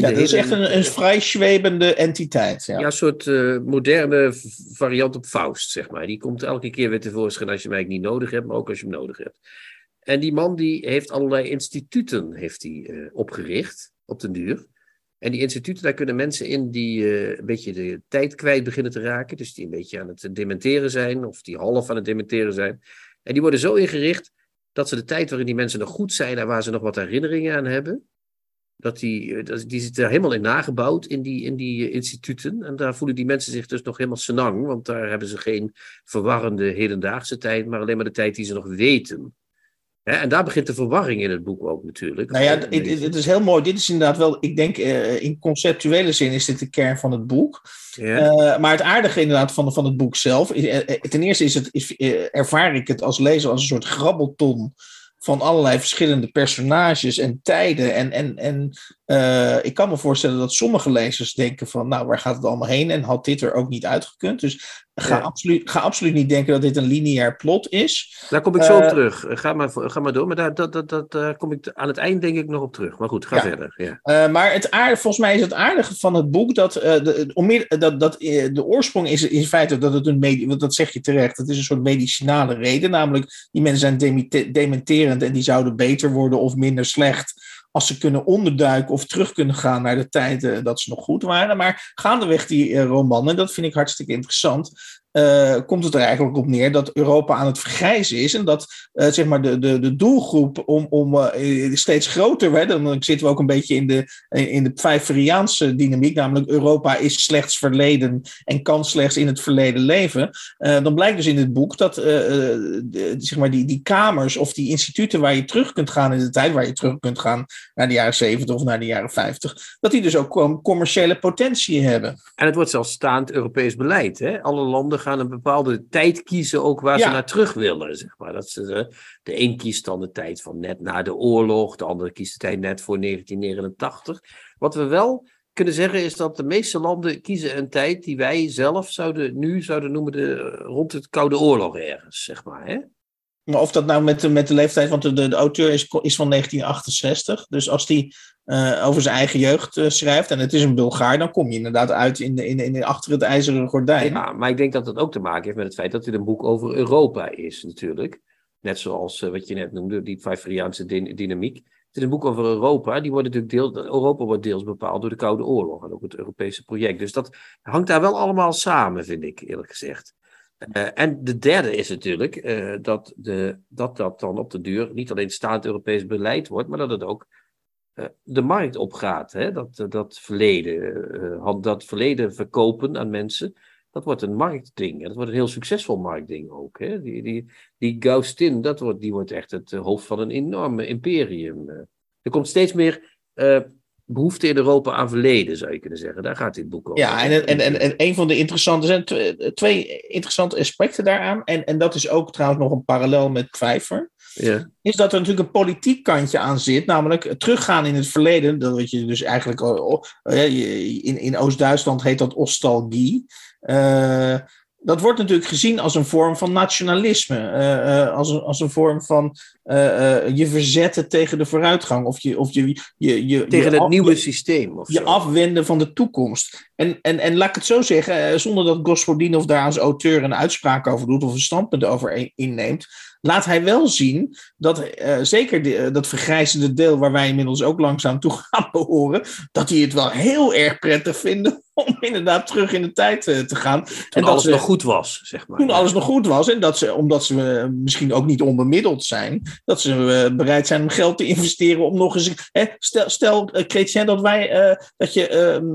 Ja, dat is echt een, een vrij zwebende entiteit. Ja. Ja, een soort eh, moderne variant op Faust, zeg maar. Die komt elke keer weer tevoorschijn als je hem eigenlijk niet nodig hebt, maar ook als je hem nodig hebt. En die man die heeft allerlei instituten heeft hij, eh, opgericht, op den duur. En die instituten, daar kunnen mensen in die eh, een beetje de tijd kwijt beginnen te raken. Dus die een beetje aan het dementeren zijn, of die half aan het dementeren zijn. En die worden zo ingericht dat ze de tijd waarin die mensen nog goed zijn en waar ze nog wat herinneringen aan hebben, dat die, eh, dat- die zit er helemaal in nagebouwd in die, in die eh, instituten. En daar voelen die mensen zich dus nog helemaal senang, want daar hebben ze geen verwarrende hedendaagse tijd, maar alleen maar de tijd die ze nog weten. En daar begint de verwarring in het boek ook natuurlijk. Nou ja, het, is heel mooi. Dit is inderdaad wel, ik denk eh, in conceptuele zin is dit de kern van het boek. ja. Maar het aardige inderdaad van, van het boek zelf. Is, ten eerste is het, is, ervaar ik het als lezer als een soort grabbelton van allerlei verschillende personages en tijden. En, en, en eh, ik kan me voorstellen dat sommige lezers denken van, nou, waar gaat het allemaal heen? En had dit er ook niet uitgekund? Dus ga, Ja. absoluut, ga absoluut niet denken dat dit een lineair plot is. Daar kom ik zo op Eh, terug. Eh, Ga maar, ga maar door. Maar daar, dat, dat, dat, daar kom ik aan het eind denk ik nog op terug. Maar goed, ga Ja. verder. Ja. Maar het aardige, volgens mij is het aardige van het boek dat, de, om dat, dat de oorsprong is in feite dat het een medi- want dat zeg je terecht, het is een soort medicinale reden, namelijk die mensen zijn dementerend en die zouden beter worden of minder slecht als ze kunnen onderduiken of terug kunnen gaan naar de tijden dat ze nog goed waren. Maar gaandeweg die eh, roman, en dat vind ik hartstikke interessant, eh, komt het er eigenlijk op neer dat Europa aan het vergrijzen is en dat eh, zeg maar de, de, de doelgroep om, om eh, steeds groter werd. En dan zitten we ook een beetje in de, in de Pfeifferiaanse dynamiek, namelijk Europa is slechts verleden en kan slechts in het verleden leven. Dan blijkt dus in het boek dat zeg maar die, die kamers of die instituten waar je terug kunt gaan in de tijd, waar je terug kunt gaan naar de jaren 70 of naar de jaren 50, dat die dus ook com- commerciële potentie hebben. En het wordt zelfs staand Europees beleid. Hè? Alle landen gaan een bepaalde tijd kiezen, ook waar ze naar terug willen. Zeg maar. dat ze, eh, de een kiest dan de tijd van net na de oorlog, de andere kiest de tijd net voor 1989. Wat we wel kunnen zeggen is dat de meeste landen kiezen een tijd die wij zelf zouden, nu zouden noemen de, eh, rond het Koude Oorlog ergens. Zeg maar, hè? Maar of dat nou met de, met de leeftijd, want de, de, auteur is, is van 1968. Dus als die eh, over zijn eigen jeugd eh, schrijft, en het is een Bulgaar, dan kom je inderdaad uit in de, in, in achter het ijzeren gordijn. Ja, maar ik denk dat dat ook te maken heeft met het feit dat dit een boek over Europa is, natuurlijk. Net zoals eh, wat je net noemde, die Pfeifferiaanse dy- dynamiek. Het is een boek over Europa. Die wordt natuurlijk deel, Europa wordt deels bepaald door de Koude Oorlog en ook het Europese project. Dus dat hangt daar wel allemaal samen, vind ik eerlijk gezegd. Uh, en de derde is natuurlijk uh, dat, de, dat dat dan op de duur niet alleen staand Europees beleid wordt, maar dat het ook uh, de markt opgaat. Dat, dat, verleden, dat verleden verkopen aan mensen, dat wordt een marktding. Dat wordt een heel succesvol marktding ook. Hè? Die, die, die Gaustin, dat wordt, die wordt echt het hoofd van een enorme imperium. Er komt steeds meer behoefte in Europa aan verleden, zou je kunnen zeggen. Daar gaat dit boek over. Ja, en, en, en, en een van de interessante, er zijn twee interessante aspecten daaraan. En, en dat is ook trouwens nog een parallel met Pfeiffer. Ja. Is dat er natuurlijk een politiek kantje aan zit, namelijk teruggaan in het verleden. Dat wat je dus eigenlijk in, in Oost-Duitsland heet dat ostalgie. Uh, dat wordt natuurlijk gezien als een vorm van nationalisme, uh, uh, als, een, als een vorm van uh, je verzetten tegen de vooruitgang of je, of je, je, je tegen je het af, nieuwe systeem. Of je zo. afwenden van de toekomst. En, en, en laat ik het zo zeggen, zonder dat Gospodinov daar als auteur een uitspraak over doet of een standpunt over inneemt, laat hij wel zien dat uh, zeker de, dat vergrijzende deel waar wij inmiddels ook langzaam toe gaan behoren, dat die het wel heel erg prettig vinden om inderdaad terug in de tijd uh, te gaan. Toen en dat alles ze, nog goed was, zeg maar. Toen alles nog goed was en dat ze, omdat ze uh, misschien ook niet onbemiddeld zijn, dat ze bereid zijn om geld te investeren om nog eens. Hè, stel, stel Chrétien, dat wij, dat je, ehm,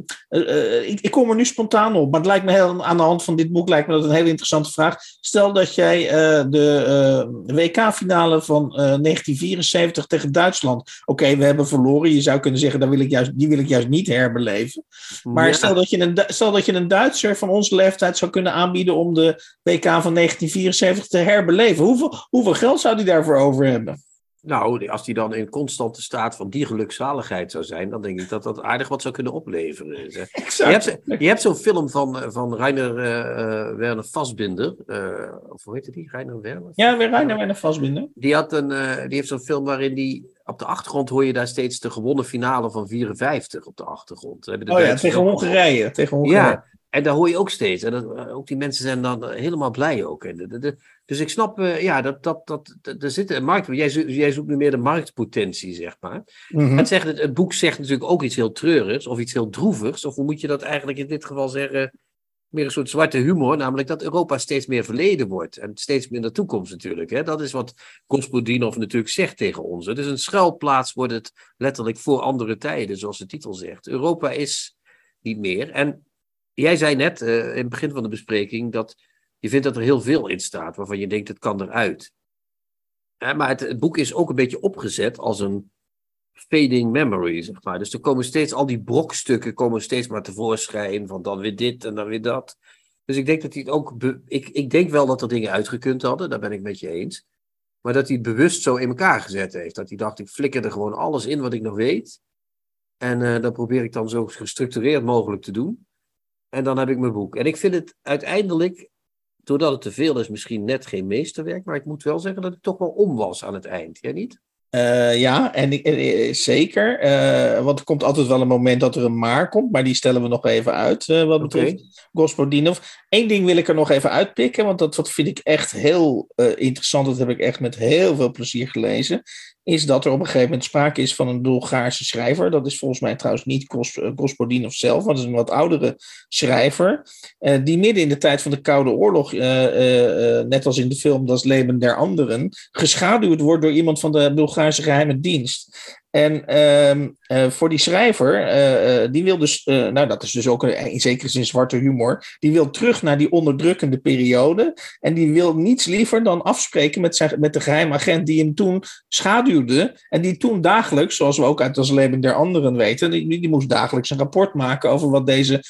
ik, ik, kom er nu spontaan op, maar het lijkt me heel, aan de hand van dit boek lijkt me dat een hele interessante vraag. Stel dat jij de WK-finale van uh, 1974 tegen Duitsland. Oké, okay, we hebben verloren. Je zou kunnen zeggen, dat wil ik juist, die wil ik juist niet herbeleven. Maar ja. stel, dat stel dat je een Duitser van onze leeftijd zou kunnen aanbieden om de WK van 1974 te herbeleven. Hoeveel, hoeveel geld zou die daarvoor over hebben? Nou, als die dan in constante staat van die gelukzaligheid zou zijn, dan denk ik dat dat aardig wat zou kunnen opleveren. *laughs* Exact. Je hebt, je hebt zo'n film van, van Rainer uh, Werner Vastbinder. Uh, of hoe heette die? Rainer Werner? Ja, weer Rainer Werner Vastbinder. Die, had een, uh, die heeft zo'n film waarin die. Op de achtergrond hoor je daar steeds de gewonnen finale van 54 op de achtergrond. De oh ja, tegen Hongarije. Tegen Hongarije. Ja, en daar hoor je ook steeds. En dat, ook die mensen zijn dan helemaal blij ook. En de, de, de, dus ik snap, uh, ja, dat, dat, dat, er zit een markt. Jij, zo, jij zoekt nu meer de marktpotentie, zeg maar. Mhm. Het, zegt, het, het, boek zegt natuurlijk ook iets heel treurigs of iets heel droevigs. Of hoe moet je dat eigenlijk in dit geval zeggen? Meer een soort zwarte humor, namelijk dat Europa steeds meer verleden wordt. En steeds minder toekomst natuurlijk. Hè? Dat is wat Gospodinov natuurlijk zegt tegen ons. Het is een schuilplaats, wordt het letterlijk voor andere tijden, zoals de titel zegt. Europa is niet meer. En jij zei net uh, in het begin van de bespreking dat je vindt dat er heel veel in staat waarvan je denkt het kan eruit. Maar het, boek is ook een beetje opgezet als een fading memory, zeg maar. Dus er komen steeds, al die brokstukken komen steeds maar tevoorschijn van dan weer dit en dan weer dat. Dus ik denk dat hij het ook, ik, ik denk wel dat er dingen uitgekund hadden, daar ben ik met je eens. Maar dat hij het bewust zo in elkaar gezet heeft. Dat hij dacht, ik flikker er gewoon alles in wat ik nog weet. En uh, dat probeer ik dan zo gestructureerd mogelijk te doen. En dan heb ik mijn boek. En ik vind het uiteindelijk, doordat het te veel is, misschien net geen meesterwerk. Maar ik moet wel zeggen dat ik toch wel om was aan het eind. Jij niet? Uh, ja, en, ik, en zeker. Uh, want er komt altijd wel een moment dat er een maar komt. Maar die stellen we nog even uit, uh, wat betreft okay. Gospodinov. Eén ding wil ik er nog even uitpikken. Want dat, dat vind ik echt heel interessant. Dat heb ik echt met heel veel plezier gelezen is dat er op een gegeven moment sprake is van een Bulgaarse schrijver. Dat is volgens mij trouwens niet Gospodinov zelf, maar dat is een wat oudere schrijver. Uh, die midden in de tijd van de Koude Oorlog, uh, net als in de film Das Leben der Anderen, geschaduwd wordt door iemand van de Bulgaarse geheime dienst. En uh, uh, voor die schrijver, uh, die wil dus, nou dat is dus ook een, in zekere zin zwarte humor, die wil terug naar die onderdrukkende periode. En die wil niets liever dan afspreken met, zijn, met de geheime agent die hem toen schaduwde. En die toen dagelijks, zoals we ook uit het leven der anderen weten, die, die moest dagelijks een rapport maken over wat deze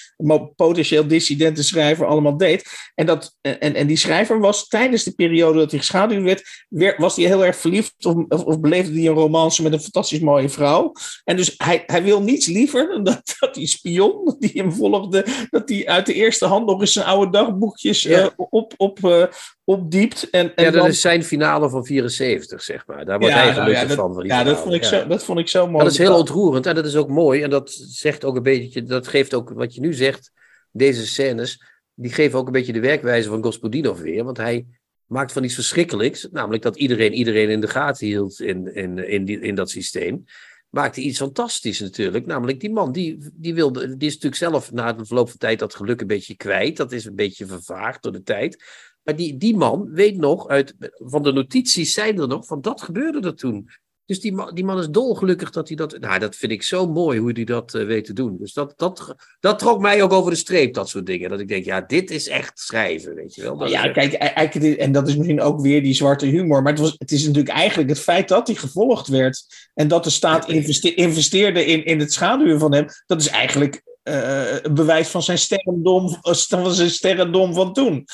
potentieel dissidente schrijver allemaal deed. En, dat, en, en die schrijver was tijdens de periode dat hij geschaduwd werd, was hij heel erg verliefd of, of, of beleefde hij een romance met een fantastisch mooie vrouw. En dus hij, hij wil niets liever dan dat, *laughs* dat die spion die hem volgde, dat hij uit de eerste hand nog eens zijn oude dagboekjes ja. uh, op, op, uh, opdiept. En, en ja, dat dan... is zijn finale van 74, zeg maar. Daar wordt ja, hij gelukkig ja, dat, van. van ja, dat vond, ik zo, dat vond ik zo mooi. Dat is heel ontroerend en dat is ook mooi. En dat zegt ook een beetje, dat geeft ook wat je nu zegt, deze scènes, die geven ook een beetje de werkwijze van Gospodinov weer. Want hij maakt van iets verschrikkelijks, namelijk dat iedereen iedereen in de gaten hield in, in, in, die, in dat systeem. Maakte iets fantastisch natuurlijk. Namelijk die man, die, die, wilde, die is natuurlijk zelf na de verloop van tijd dat geluk een beetje kwijt. Dat is een beetje vervaagd door de tijd. Maar die, die man weet nog, uit, van de notities zijn er nog, van dat gebeurde er toen. Dus die man, die man is dolgelukkig dat hij dat. Nou, dat vind ik zo mooi hoe hij dat uh, weet te doen. Dus dat, dat, dat trok mij ook over de streep, dat soort dingen. Dat ik denk, ja, dit is echt schrijven, weet je wel. Dat ja, kijk, eigenlijk, en dat is misschien ook weer die zwarte humor. Maar het, was, het is natuurlijk eigenlijk het feit dat hij gevolgd werd. En dat de staat investe investeerde in, in het schaduwen van hem. Dat is eigenlijk uh, een bewijs van zijn sterrendom, van zijn sterrendom van toen.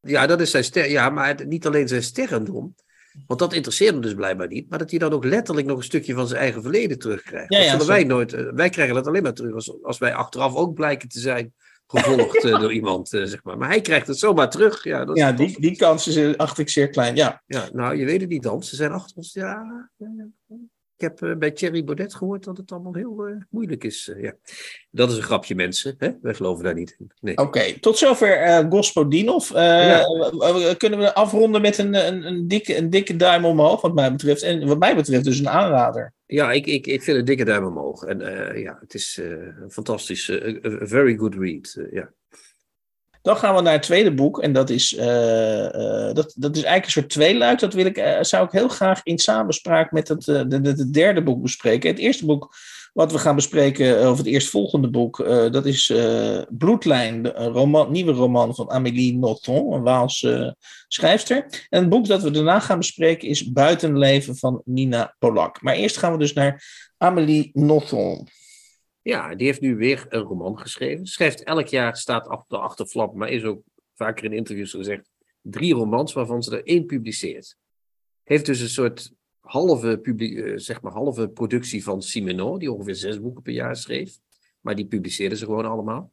Ja, dat is zijn ster. Ja, maar niet alleen zijn sterrendom. Want dat interesseert hem dus blijkbaar niet. Maar dat hij dan ook letterlijk nog een stukje van zijn eigen verleden terugkrijgt. Ja, dat zullen wij nooit. Uh, wij krijgen dat alleen maar terug als, als wij achteraf ook blijken te zijn gevolgd uh, *laughs* door iemand, uh, zeg maar. Maar hij krijgt het zomaar terug. Ja, dat ja die, die kans is, acht ik zeer klein, ja. Ja, nou, je weet het niet dan. Ze zijn achter ons. Ja, heb uh, bij Thierry Baudet gehoord dat het allemaal heel uh, moeilijk is. Uh, ja. Dat is een grapje, mensen. Hè? Wij geloven daar niet in. Nee. Oké, okay. tot zover uh, Gospodinov. Ja. kunnen we afronden met een, een, een, dikke, een dikke duim omhoog, wat mij betreft. En wat mij betreft dus een aanrader. Ja, ik, ik, ik vind een dikke duim omhoog. En ja, het is een fantastisch, a very good read. ja. Dan gaan we naar het tweede boek. En dat is, uh, uh, dat, dat is eigenlijk een soort tweeluik. Dat wil ik, uh, zou ik heel graag in samenspraak met het de, de, de, derde boek bespreken. Het eerste boek wat we gaan bespreken, of het eerstvolgende boek, dat is Bloedlijn, een nieuwe roman van Amélie Nothomb, een Waalse schrijfster. En het boek dat we daarna gaan bespreken is Buitenleven van Nina Polak. Maar eerst gaan we dus naar Amélie Nothomb. Ja, die heeft nu weer een roman geschreven. Schrijft elk jaar, staat op de achterflap, maar is ook vaker in interviews gezegd, drie romans waarvan ze er één publiceert. Heeft dus een soort halve, publie, zeg maar halve productie van Simenon, die ongeveer zes boeken per jaar schreef. Maar die publiceerde ze gewoon allemaal.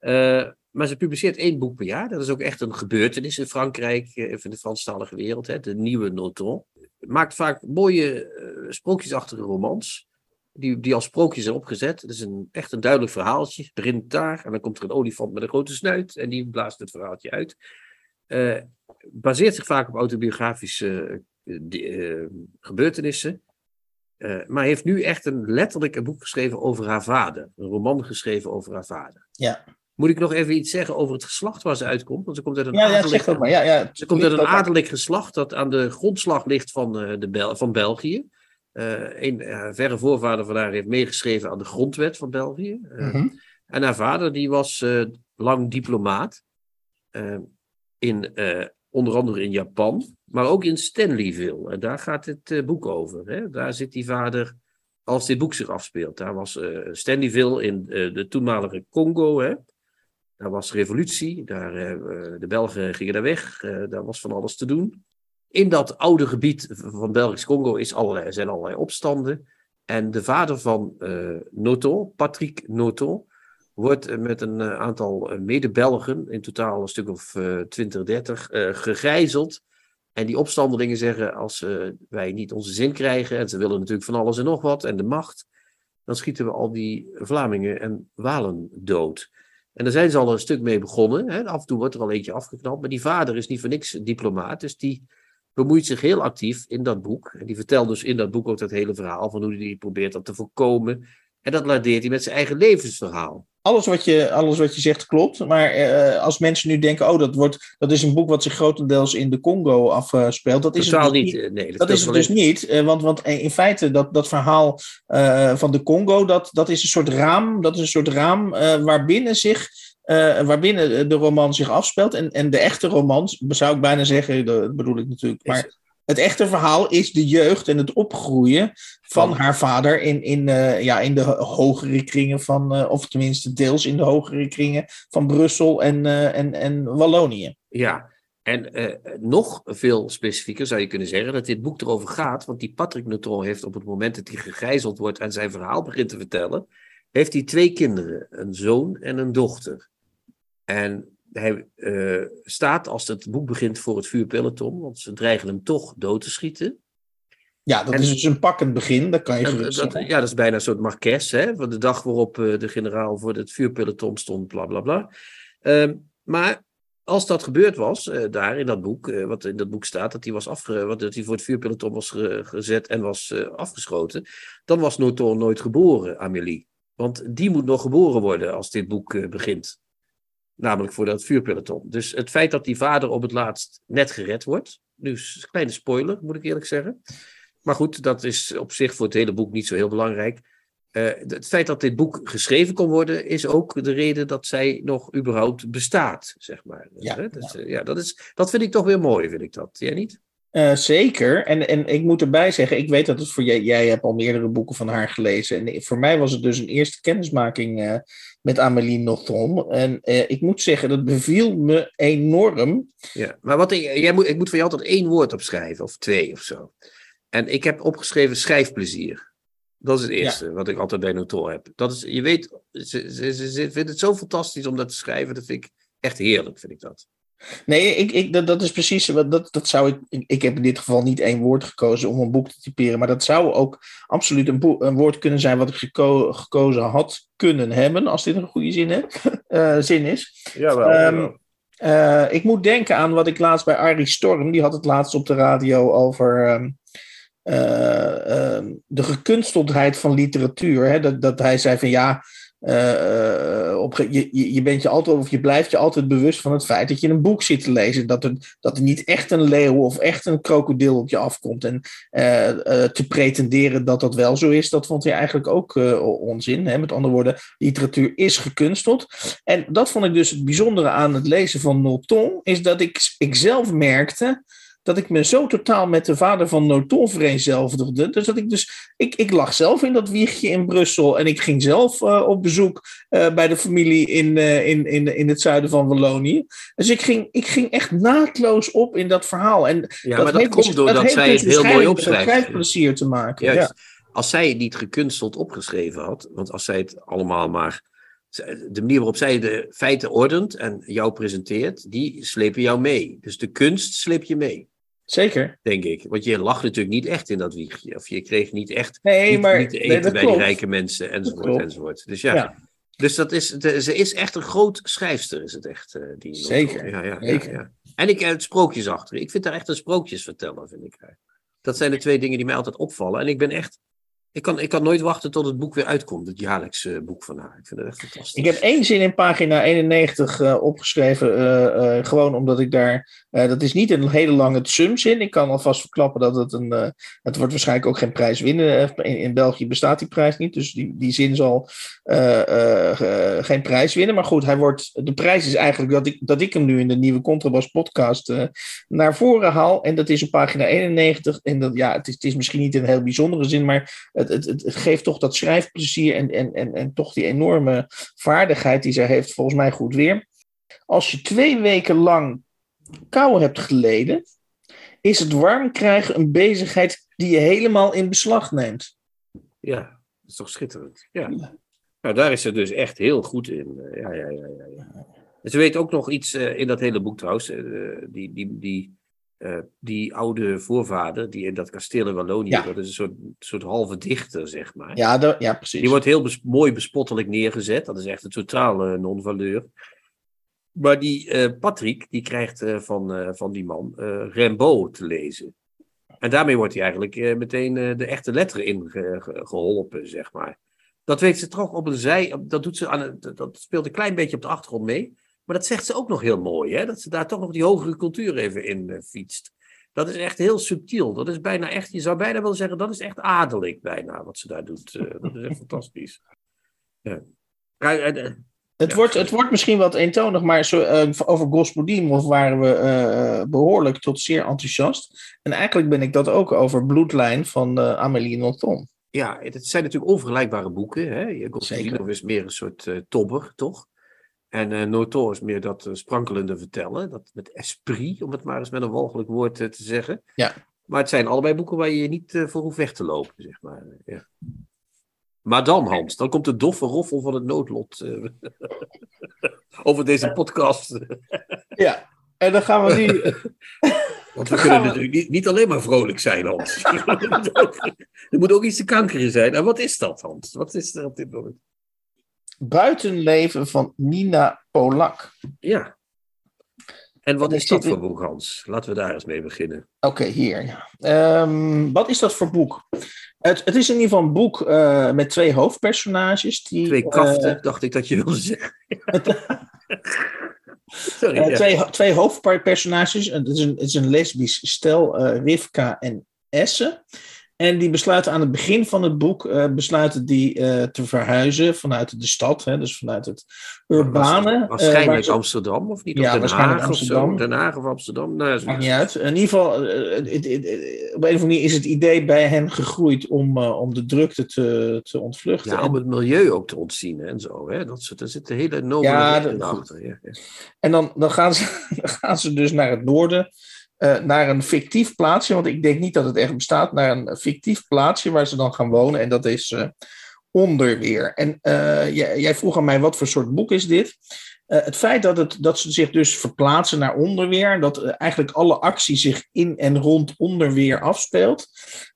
Uh, maar ze publiceert één boek per jaar. Dat is ook echt een gebeurtenis in Frankrijk, in de Franstalige wereld. Hè, de nieuwe Noton. Maakt vaak mooie sprookjesachtige romans die, die als sprookjes zijn opgezet. Het is een, echt een duidelijk verhaaltje. Begint daar en dan komt er een olifant met een grote snuit en die blaast het verhaaltje uit. Uh, baseert zich vaak op autobiografische uh, gebeurtenissen. Uh, maar heeft nu echt een letterlijk een boek geschreven over haar vader. Een roman geschreven over haar vader. Ja. Moet ik nog even iets zeggen over het geslacht waar ze uitkomt? Want ze komt uit een ja, adellijk, ja. Ja, ja, ze komt uit een adellijk geslacht dat aan de grondslag ligt van, de Bel van België. Uh, een uh, verre voorvader van haar heeft meegeschreven aan de grondwet van België. Uh, mm-hmm. En haar vader die was lang diplomaat. in, onder andere in Japan, maar ook in Stanleyville. En daar gaat het boek over. Hè? Daar zit die vader als dit boek zich afspeelt. Daar was Stanleyville in de toenmalige Congo. Hè? Daar was revolutie. Daar, de Belgen gingen daar weg. daar was van alles te doen in dat oude gebied van Belgisch Congo is allerlei, zijn allerlei opstanden. En de vader van uh, Noto, Patrick Noto, wordt met een uh, aantal mede-Belgen, in totaal een stuk of uh, 20, 30, gegijzeld. En die opstandelingen zeggen, als wij niet onze zin krijgen, en ze willen natuurlijk van alles en nog wat, en de macht, dan schieten we al die Vlamingen en Walen dood. En daar zijn ze al een stuk mee begonnen. Hè. Af en toe wordt er al eentje afgeknapt, maar die vader is niet voor niks diplomaat, dus die bemoeit zich heel actief in dat boek. En die vertelt dus in dat boek ook dat hele verhaal van hoe hij probeert dat te voorkomen. En dat ladeert hij met zijn eigen levensverhaal. Alles wat je, alles wat je zegt klopt. Maar uh, als mensen nu denken: oh, dat, wordt, dat is een boek wat zich grotendeels in de Congo afspeelt. Dat is Totaal het dus niet. niet. Nee, dat, dat is het dus niet. Uh, want, want in feite, dat, dat verhaal uh, van de Congo, dat, dat is een soort raam. Dat is een soort raam waarbinnen zich uh, waarbinnen de roman zich afspeelt. En, en de echte roman, zou ik bijna zeggen, dat bedoel ik natuurlijk. Maar het echte verhaal is de jeugd en het opgroeien van oh. haar vader in, in, uh, ja, in de hogere kringen van, uh, of tenminste deels in de hogere kringen van Brussel en, en, en Wallonië. Ja, en nog veel specifieker zou je kunnen zeggen dat dit boek erover gaat, want die Patrick Neutron heeft op het moment dat hij gegijzeld wordt en zijn verhaal begint te vertellen, heeft hij twee kinderen, een zoon en een dochter. En hij uh, staat als het boek begint voor het vuurpeloton, want ze dreigen hem toch dood te schieten. Ja, dat en, is dus een pakkend begin, dat kan je dat, Ja, dat is bijna een soort marques, hè, van de dag waarop uh, de generaal voor het vuurpeloton stond, bla bla bla. Uh, maar als dat gebeurd was, eh, daar in dat boek, eh, wat in dat boek staat, dat hij, was afge, dat hij voor het vuurpeloton was ge- gezet en was eh, afgeschoten, dan was Nothomb nooit geboren, Amélie. Want die moet nog geboren worden als dit boek eh, begint. Namelijk voor dat vuurpeloton. Dus het feit dat die vader op het laatst net gered wordt. Nu, is een kleine spoiler, moet ik eerlijk zeggen. Maar goed, dat is op zich voor het hele boek niet zo heel belangrijk. Eh, het feit dat dit boek geschreven kon worden, is ook de reden dat zij nog überhaupt bestaat, zeg maar. Ja, Hè? Dus, eh, ja, dat, is, dat vind ik toch weer mooi, vind ik dat. Jij niet? Eh, zeker. En, en ik moet erbij zeggen, ik weet dat het voor jij, jij hebt al meerdere boeken van haar gelezen. En voor mij was het dus een eerste kennismaking eh, met Amélie Nothomb. En eh, ik moet zeggen, dat beviel me enorm. Ja, maar wat ik, jij moet, ik moet van je altijd één woord opschrijven, of twee of zo. En ik heb opgeschreven schrijfplezier. Dat is het eerste wat ik altijd bij Notor heb. Dat is, je weet, ze, ze, ze, ze vindt het zo fantastisch om dat te schrijven. Dat vind ik echt heerlijk, vind ik dat. Nee, ik, ik, dat, dat is precies wat dat, dat zou ik. ik- Ik heb in dit geval niet één woord gekozen om een boek te typeren, maar dat zou ook absoluut een, boek, een woord kunnen zijn wat ik geko- gekozen had kunnen hebben, als dit een goede zin, hè, *laughs* eh, zin is. Jawel. Eh, ik moet denken aan wat ik laatst bij Arie Storm, die had het laatst op de radio over ehm, eh, ehm, de gekunsteldheid van literatuur. Hè? Dat, dat hij zei van ja, eh, eh, op, je, bent je altijd, of je blijft je altijd bewust van het feit dat je een boek zit te lezen. Dat er, dat er niet echt een leeuw of echt een krokodil op je afkomt. En eh, te pretenderen dat dat wel zo is, dat vond hij eigenlijk ook onzin. Hè? Met andere woorden, literatuur is gekunsteld. En dat vond ik dus het bijzondere aan het lezen van Noton, is dat ik, ik zelf merkte dat ik me zo totaal met de vader van Noton vereenzelvigde. Dus dat ik dus, ik, ik lag zelf in dat wiegje in Brussel en ik ging zelf eh, op bezoek eh, bij de familie in, eh, in, in, in het zuiden van Wallonië. Dus ik ging, ik ging echt naadloos op in dat verhaal. En ja, maar dat komt dus- doordat zij dus het heel mooi opschrijft. schrijfplezier te maken. Juist. Ja. Als zij het niet gekunsteld opgeschreven had, want als zij het allemaal maar. De manier waarop zij de feiten ordent en jou presenteert, die slepen jou mee. Dus de kunst sleep je mee, Zeker. denk ik. Want je lag natuurlijk niet echt in dat wiegje. Of je kreeg niet echt Nee, niet, maar niet te eten bij klopt. die rijke mensen, enzovoort. Dus ja. Ja. Dus dat is, de- ze is echt een groot schrijfster, is het echt. eh, die Zeker, Ja, ja, zeker. Ja. En ik heb het sprookjes achter. Ik vind haar echt een sprookjesverteller, vind ik. Dat zijn de twee dingen die mij altijd opvallen. En ik ben echt. Ik kan, ik kan nooit wachten tot het boek weer uitkomt, het jaarlijkse boek van haar. Ik vind het echt fantastisch. Ik heb één zin in pagina 91 eh, opgeschreven, eh, eh, gewoon omdat ik daar. eh, dat is niet een hele lange sumzin. Ik kan alvast verklappen dat het een. eh, het wordt waarschijnlijk ook geen prijs winnen. Eh, In, België bestaat die prijs niet, dus die, die zin zal eh, eh, eh, geen prijs winnen. Maar goed, hij wordt, de prijs is eigenlijk dat ik, dat ik hem nu in de nieuwe Contrabas podcast eh, naar voren haal. En dat is op pagina 91. En dat, ja, het is, het is misschien niet een heel bijzondere zin, maar het, het, het, het geeft toch dat schrijfplezier en, en, en, en toch die enorme vaardigheid die zij heeft, volgens mij goed weer. Als je twee weken lang kou hebt geleden, is het warm krijgen een bezigheid die je helemaal in beslag neemt. Ja, dat is toch schitterend. Ja. Nou, daar is ze dus echt heel goed in. Eh, Ja, ja, ja, ja. ja. En ze weet ook nog iets eh, in dat hele boek trouwens. eh, die, die, die, eh, die oude voorvader, die in dat kasteel in Wallonië, Ja. dat is een soort, soort halve dichter, zeg maar. Ja, ja precies. Die wordt heel bes- mooi bespottelijk neergezet. Dat is echt een totale non-valeur. Maar die eh, Patrick, die krijgt eh, van, eh, van die man eh Rimbaud te lezen. En daarmee wordt hij eigenlijk eh, meteen eh, de echte letteren ingeholpen, zeg maar. Dat weet ze toch op een zij. op- Dat, doet ze aan dat speelt een klein beetje op de achtergrond mee. Maar dat zegt ze ook nog heel mooi, hè? Dat ze daar toch nog die hogere cultuur even in eh, fietst. Dat is echt heel subtiel. Dat is bijna echt, je zou bijna willen zeggen, dat is echt adellijk bijna, wat ze daar doet. Eh, *laughs* dat is echt fantastisch. Ja. Eh, Het, Ja, wordt, het wordt misschien wat eentonig, maar zo, over Gospodin waren we eh, behoorlijk tot zeer enthousiast. En eigenlijk ben ik dat ook over Bloedlijn van eh, Amélie Nothomb. ja, het zijn natuurlijk onvergelijkbare boeken. Hè? Zeker. is meer een soort tobber, toch? En Notor is meer dat eh, sprankelende vertellen. Dat met esprit, om het maar eens met een walgelijk woord eh, te zeggen. Ja. Maar het zijn allebei boeken waar je je niet voor hoeft weg te lopen, zeg maar. Ja. Maar dan, Hans, dan komt de doffe roffel van het noodlot *laughs* over deze podcast. Ja, en dan gaan we nu. *laughs* Want we kunnen we- natuurlijk niet, niet alleen maar vrolijk zijn, Hans. er, moet ook, er moet ook iets te kankeren zijn. En wat is dat, Hans? Wat is er op dit moment? Buitenleven van Nina Polak. Ja, En wat En is dat voor boek, Hans? Laten we daar eens mee beginnen. Oké, hier. Ja. Ehm, wat is dat voor boek? Het, het is in ieder geval een boek eh, met twee hoofdpersonages. Die, Twee eh, kaften, dacht ik dat je wilde zeggen. *laughs* Sorry. Eh, ja. twee, twee hoofdpersonages. Het is een, het is een lesbisch stel, eh, Rivka en Esse. En die besluiten aan het begin van het boek eh, besluiten die, eh, te verhuizen vanuit de stad, hè, dus vanuit het urbane. eh, Waarschijnlijk ze- Amsterdam, of niet? Ja, of Den waarschijnlijk Haag of Amsterdam. zo. Den Haag of Amsterdam. Nou. Maakt niet uit. In ieder geval, op een of andere manier is het idee bij hen gegroeid om, om de drukte te, te ontvluchten. Ja, En- om het milieu ook te ontzien en zo. Hè? Dat soort, er zitten hele nobele Ja, achter. Ja, ja. En dan, dan, gaan ze, *laughs* dan gaan ze dus naar het noorden, eh, naar een fictief plaatsje, want ik denk niet dat het echt bestaat, naar een fictief plaatsje waar ze dan gaan wonen. En dat is eh, Onderweer. En eh, jij, jij vroeg aan mij, wat voor soort boek is dit? Eh, het feit dat, het, dat ze zich dus verplaatsen naar Onderweer, dat eh, eigenlijk alle actie zich in en rond Onderweer afspeelt,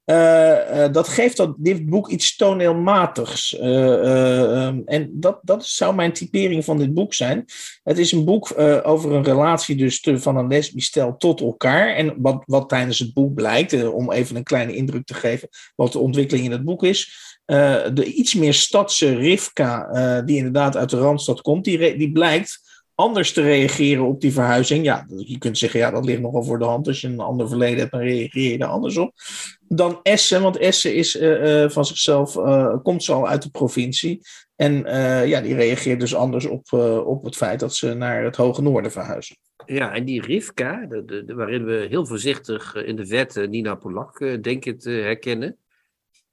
eh, dat geeft dat, dit boek iets toneelmatigs. Eh, eh, ehm, en dat, dat zou mijn typering van dit boek zijn. Het is een boek over een relatie dus van een lesbisch stel tot elkaar. En wat, wat tijdens het boek blijkt, om even een kleine indruk te geven wat de ontwikkeling in het boek is. Eh, de iets meer stadse Rivka, eh, die inderdaad uit de Randstad komt, die, die blijkt anders te reageren op die verhuizing. Ja, je kunt zeggen, ja, dat ligt nogal voor de hand. Als je een ander verleden hebt, dan reageer je er anders op. Dan Essen, want Essen is eh, van zichzelf, komt ze al uit de provincie. En ja, die reageert dus anders op, op het feit dat ze naar het Hoge Noorden verhuizen. Ja, en die Rivka, waarin we heel voorzichtig in de eh, Nina Polak denken te herkennen.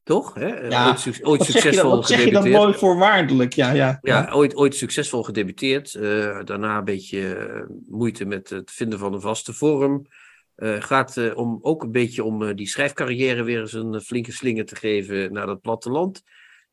Toch? Hè? Eh, Ja, ooit, suc- succesvol wat zeg je dat gedebuteerd. mooi voorwaardelijk? Ja, ja. Ja, ooit, ooit succesvol gedebuteerd. eh, daarna een beetje eh, moeite met het vinden van een vaste vorm. Gaat om, ook een beetje om die schrijfcarrière weer eens een flinke slinger te geven naar dat platteland.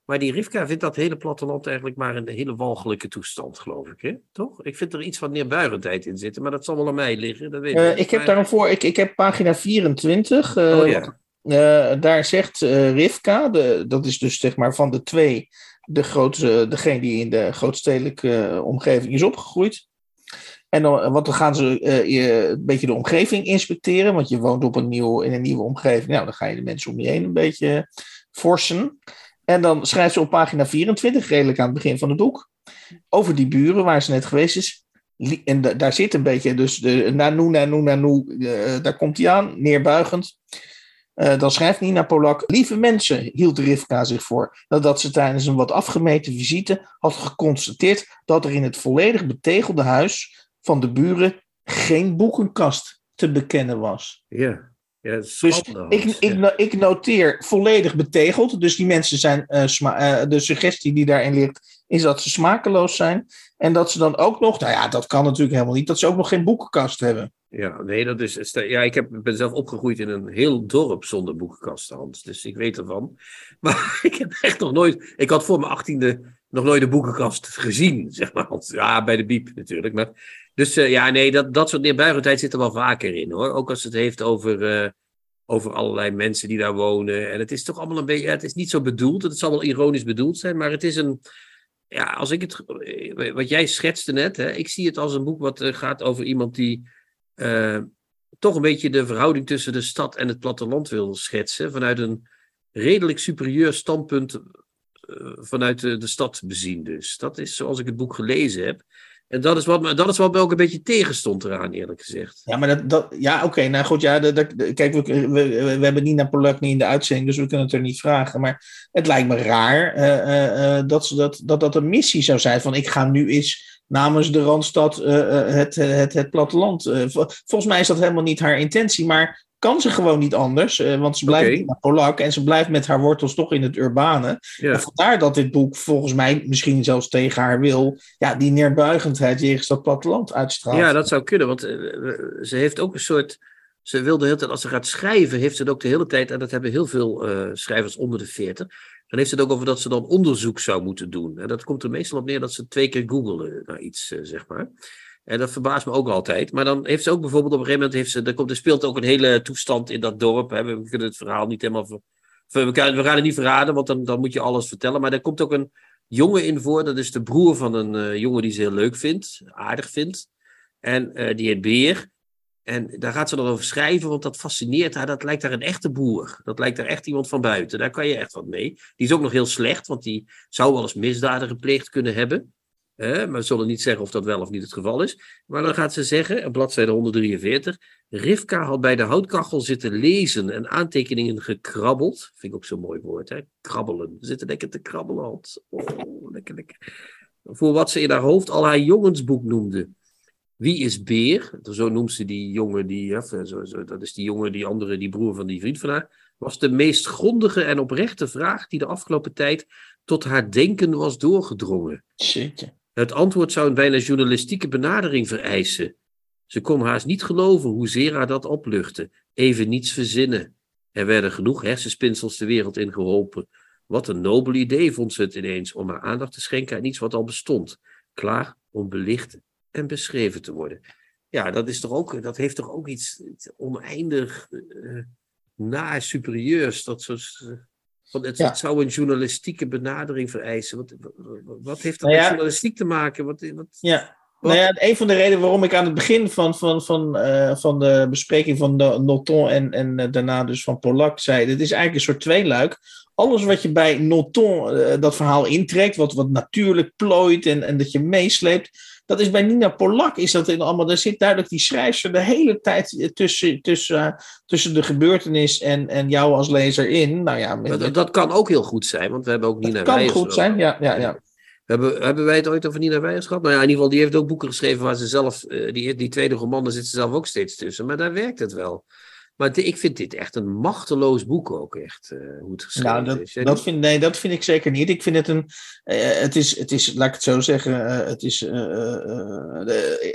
Maar die Rivka vindt dat hele platteland eigenlijk maar een hele walgelijke toestand, geloof ik. Hè? Toch? Ik vind er iets van neerbuigendheid in zitten, maar dat zal wel aan mij liggen. Dat weet Eh, niet. ik heb Maar- daar een voor, ik, ik heb pagina 24. eh, Oh ja. Eh, daar zegt eh, Rivka, de, dat is dus zeg maar van de twee, de grootste, degene die in de grootstedelijke eh, omgeving is opgegroeid. En dan, want dan gaan ze een beetje de omgeving inspecteren, want je woont op een nieuw, in een nieuwe omgeving. Nou, dan ga je de mensen om je heen een beetje forsen. En dan schrijft ze op pagina 24, redelijk aan het begin van het boek, over die buren waar ze net geweest is. En da- daar zit een beetje, dus de nanu, nanu, eh, daar komt hij aan, neerbuigend. Eh, dan schrijft Nina Polak, lieve mensen, hield Rivka zich voor, nadat ze tijdens een wat afgemeten visite had geconstateerd dat er in het volledig betegelde huis van de buren geen boekenkast te bekennen was. Ja, ja Dus ik, ik, Ja. ik noteer volledig betegeld, dus die mensen zijn, eh, eh, de suggestie die daarin ligt, is dat ze smakeloos zijn. En dat ze dan ook nog, nou ja, dat kan natuurlijk helemaal niet, dat ze ook nog geen boekenkast hebben. Ja, nee, dat is. Ja, ik heb, ben zelf opgegroeid in een heel dorp zonder boekenkasten, Hans. Dus ik weet ervan. *laughs* Maar ik heb echt nog nooit. Ik had voor mijn achttiende nog nooit een boekenkast gezien, zeg maar. Ja, bij de biep natuurlijk. Maar, dus eh, ja, nee, dat, dat soort neerbuigendheid zit er wel vaker in hoor. Ook als het heeft over. eh, over allerlei mensen die daar wonen. En het is toch allemaal een beetje. het is niet zo bedoeld. Het zal wel ironisch bedoeld zijn, maar het is een. Ja, als ik het. eh, Wat jij schetste net, hè, ik zie het als een boek wat gaat over iemand die eh, toch een beetje de verhouding tussen de stad en het platteland wil schetsen. Vanuit een redelijk superieur standpunt eh, vanuit de, stad bezien. Dus dat is zoals ik het boek gelezen heb. En dat is wat, dat is wat me ook een beetje tegenstond eraan, eerlijk gezegd. Ja, maar dat, dat ja, oké, nou goed, ja, kijk, we, we, we hebben Nina niet in de uitzending, dus we kunnen het er niet vragen. Maar het lijkt me raar eh, dat, dat, dat dat een missie zou zijn van ik ga nu eens namens de Randstad eh, eh, het, het, het platteland. eh, vol- volgens mij is dat helemaal niet haar intentie, maar kan ze gewoon niet anders, eh, want ze blijft. Nina Polak en ze blijft met haar wortels toch in het urbane. Ja. En vandaar dat dit boek volgens mij misschien zelfs tegen haar wil, ja, die neerbuigendheid jegens dat platteland uitstraalt. Ja, dat zou kunnen, want eh, ze heeft ook een soort. Ze wil de hele tijd, als ze gaat schrijven, heeft ze het ook de hele tijd, en dat hebben heel veel eh, schrijvers onder de 40, dan heeft het ook over dat ze dan onderzoek zou moeten doen. En dat komt er meestal op neer dat ze twee keer googelen naar iets, eh, zeg maar. En dat verbaast me ook altijd. Maar dan heeft ze ook bijvoorbeeld op een gegeven moment, heeft ze, er, komt, er speelt ook een hele toestand in dat dorp. Hè. We kunnen het verhaal niet helemaal. ver- we gaan het niet verraden, want dan, dan moet je alles vertellen. Maar er komt ook een jongen in voor, dat is de broer van een eh, jongen die ze heel leuk vindt, aardig vindt. En eh, die heet Beer. En daar gaat ze dan over schrijven, want dat fascineert haar. Dat lijkt haar een echte boer. Dat lijkt haar echt iemand van buiten. Daar kan je echt wat mee. Die is ook nog heel slecht, want die zou wel eens misdaden gepleegd kunnen hebben. maar we zullen niet zeggen of dat wel of niet het geval is. Maar dan gaat ze zeggen, op bladzijde 143. Rivka had bij de houtkachel zitten lezen en aantekeningen gekrabbeld. Vind ik ook zo'n mooi woord, hè? Krabbelen. Ze zitten lekker te krabbelen. Oh, lekker, lekker. Voor wat ze in haar hoofd al haar jongensboek noemde. Wie is Beer? Zo noemt ze die jongen, die, zo, zo, dat is die jongen, die andere, die broer van die vriend van haar. Was de meest grondige en oprechte vraag die de afgelopen tijd tot haar denken was doorgedrongen. Shitje. Het antwoord zou een bijna journalistieke benadering vereisen. Ze kon haast niet geloven hoezeer haar dat opluchtte. Even niets verzinnen. Er werden genoeg hersenspinsels de wereld in geholpen. Wat een nobel idee vond ze het ineens om haar aandacht te schenken aan iets wat al bestond. Klaar om belicht en beschreven te worden. Ja, dat, is toch ook, dat heeft toch ook iets, oneindig uh, naar superieurs. Dat soort, want het, het, zou een journalistieke benadering vereisen. Wat, wat, heeft dat nou met journalistiek te maken? Wat, wat, ja, nou ja, een van de redenen waarom ik aan het begin van, van, van, uh, van de bespreking van de Noton en, en uh, daarna dus van Polak zei: dit is eigenlijk een soort tweeluik. Alles wat je bij Noton uh, dat verhaal intrekt, wat, wat natuurlijk plooit en, en dat je meesleept, dat is bij Nina Polak is dat in allemaal. Daar zit duidelijk die schrijfster de hele tijd tussen, tussen, tussen de gebeurtenis en, en jou als lezer in. Nou ja, met, dat, dat, kan ook heel goed zijn, want we hebben ook Nina Dat kan goed zijn, ja. ja, ja. Hebben, hebben wij het ooit over Nina Weijers gehad? Nou ja, in ieder geval, die heeft ook boeken geschreven waar ze zelf, uh, die, die tweede roman, daar zit ze zelf ook steeds tussen. Maar daar werkt het wel. Maar ik vind dit echt een machteloos boek ook, echt, uh, hoe het geschreven nou, dat, is. Dat vind, nee, dat vind ik zeker niet. Ik vind het een, uh, het, is, het is, laat ik het zo zeggen, uh, het is,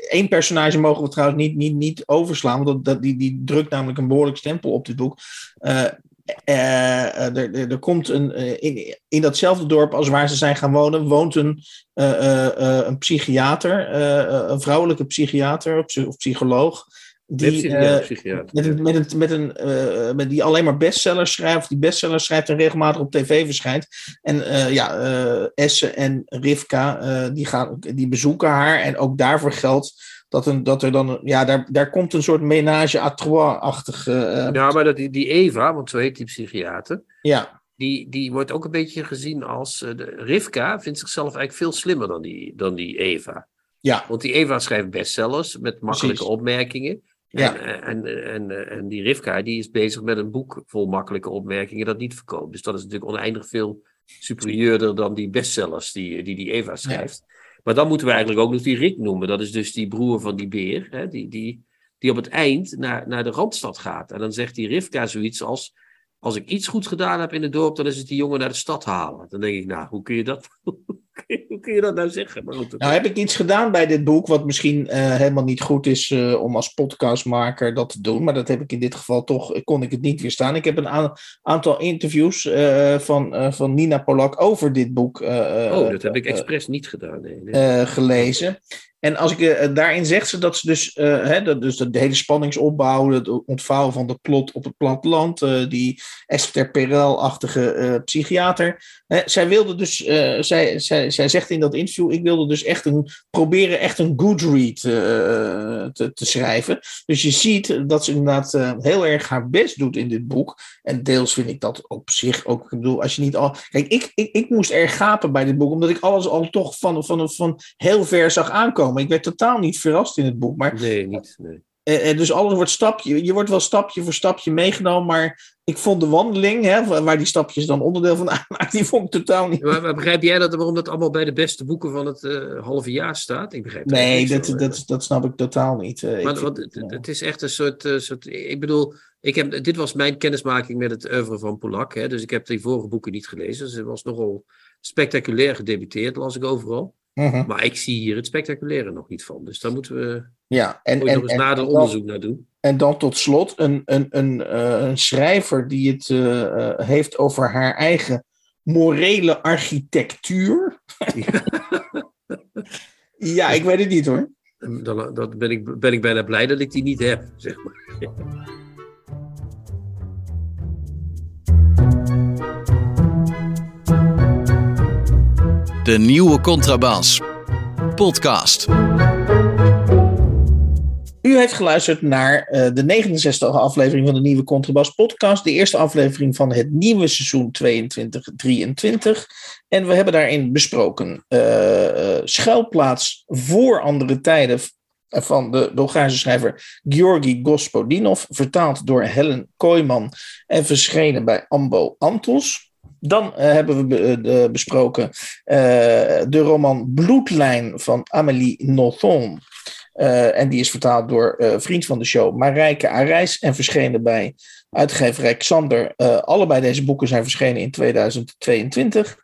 één personage mogen we trouwens niet, niet, niet overslaan, want dat, dat, die, die drukt namelijk een behoorlijk stempel op dit boek. er, er, er, komt een, in, in datzelfde dorp als waar ze zijn gaan wonen, woont een, een psychiater, een vrouwelijke psychiater of psycholoog. Die, uh, met met een, met een, uh, met die alleen maar bestsellers schrijft, die bestsellers schrijft en regelmatig op tv verschijnt. En uh, ja, Esse en Rivka, die, gaan, die bezoeken haar. En ook daarvoor geldt dat, een, dat er dan, ja, daar, daar komt een soort menage à trois-achtig. ja, maar dat, die, die Eva, want zo heet die psychiater. Ja. Die, die wordt ook een beetje gezien als. de, Rivka vindt zichzelf eigenlijk veel slimmer dan die, dan die Eva. Ja. Want die Eva schrijft bestsellers met makkelijke Precies. opmerkingen. Ja. En, en, en, en, die Rivka die is bezig met een boek vol makkelijke opmerkingen dat niet verkoopt. Dus dat is natuurlijk oneindig veel superieurder dan die bestsellers die die, die Eva schrijft. Ja. Maar dan moeten we eigenlijk ook nog die Rick noemen. Dat is dus die broer van die beer, hè, die, die, die op het eind naar, naar de Randstad gaat. En dan zegt die Rivka zoiets als, als ik iets goed gedaan heb in het dorp, dan is het die jongen naar de stad halen. Dan denk ik, nou, hoe kun je dat, *laughs* hoe *laughs* kun je dat nou zeggen? Nou, heb ik iets gedaan bij dit boek, wat misschien uh, helemaal niet goed is uh, om als podcastmaker dat te doen. Maar dat heb ik in dit geval toch, kon ik het niet weerstaan. Ik heb een aantal interviews uh, van, van Nina Polak over dit boek. oh, dat heb ik expres niet gedaan. Nee, nee. gelezen. En als ik, uh, daarin zegt ze dat ze dus, uh, hè, dat, dus de hele spanningsopbouw, het ontvouwen van de plot op het platteland, die Esther Perel-achtige psychiater. Hè, zij wilde dus, zij, zij, zij zegt in dat interview, ik wilde dus echt een, proberen echt een good read te, te schrijven. Dus je ziet dat ze inderdaad heel erg haar best doet in dit boek. En deels vind ik dat op zich ook, ik bedoel, als je niet al... Kijk, ik, ik, ik moest erg gapen bij dit boek, omdat ik alles al toch van, van, van heel ver zag aankomen. Ik werd totaal niet verrast in het boek. Maar, nee, niet. Nee. Uh, dus alles wordt stapje, je wordt wel stapje voor stapje meegenomen, maar ik vond de wandeling, hè, waar die stapjes dan onderdeel van *laughs* uitmaken, die vond ik totaal niet. Maar, maar begrijp jij dat, waarom dat allemaal bij de beste boeken van het uh, halve jaar staat? Ik begrijp nee, dat, dat, dat, dat, snap ik totaal niet. Uh, maar, want, het, het, is echt een soort, soort ik bedoel, ik heb, dit was mijn kennismaking met het oeuvre van Polak, hè, dus ik heb die vorige boeken niet gelezen. Dus het was nogal spectaculair gedebuteerd, las ik overal. Mm -hmm. Maar ik zie hier het spectaculaire nog niet van. Dus daar moeten we ja, en, nog eens nader onderzoek naar doen. En dan tot slot een, een, een, uh, een schrijver die het uh, uh, heeft over haar eigen morele architectuur. Ja, ja ik weet het niet hoor. Dan, dan ben, ik, ben ik bijna blij dat ik die niet heb, zeg maar. De nieuwe Contrabas. Podcast. U heeft geluisterd naar uh, de 69e aflevering van de nieuwe Contrabas podcast. De eerste aflevering van het nieuwe seizoen 22-23. En we hebben daarin besproken uh, schuilplaats voor andere tijden van de Bulgaarse schrijver Georgi Gospodinov, vertaald door Helen Kooijman en verschenen bij Ambo Antos. Dan uh, hebben we be besproken uh, de roman Bloedlijn van Amélie Nothomb. En die is vertaald door vriend van de show Marijke Arijs en verschenen bij uitgeverij Xander. allebei deze boeken zijn verschenen in 2022.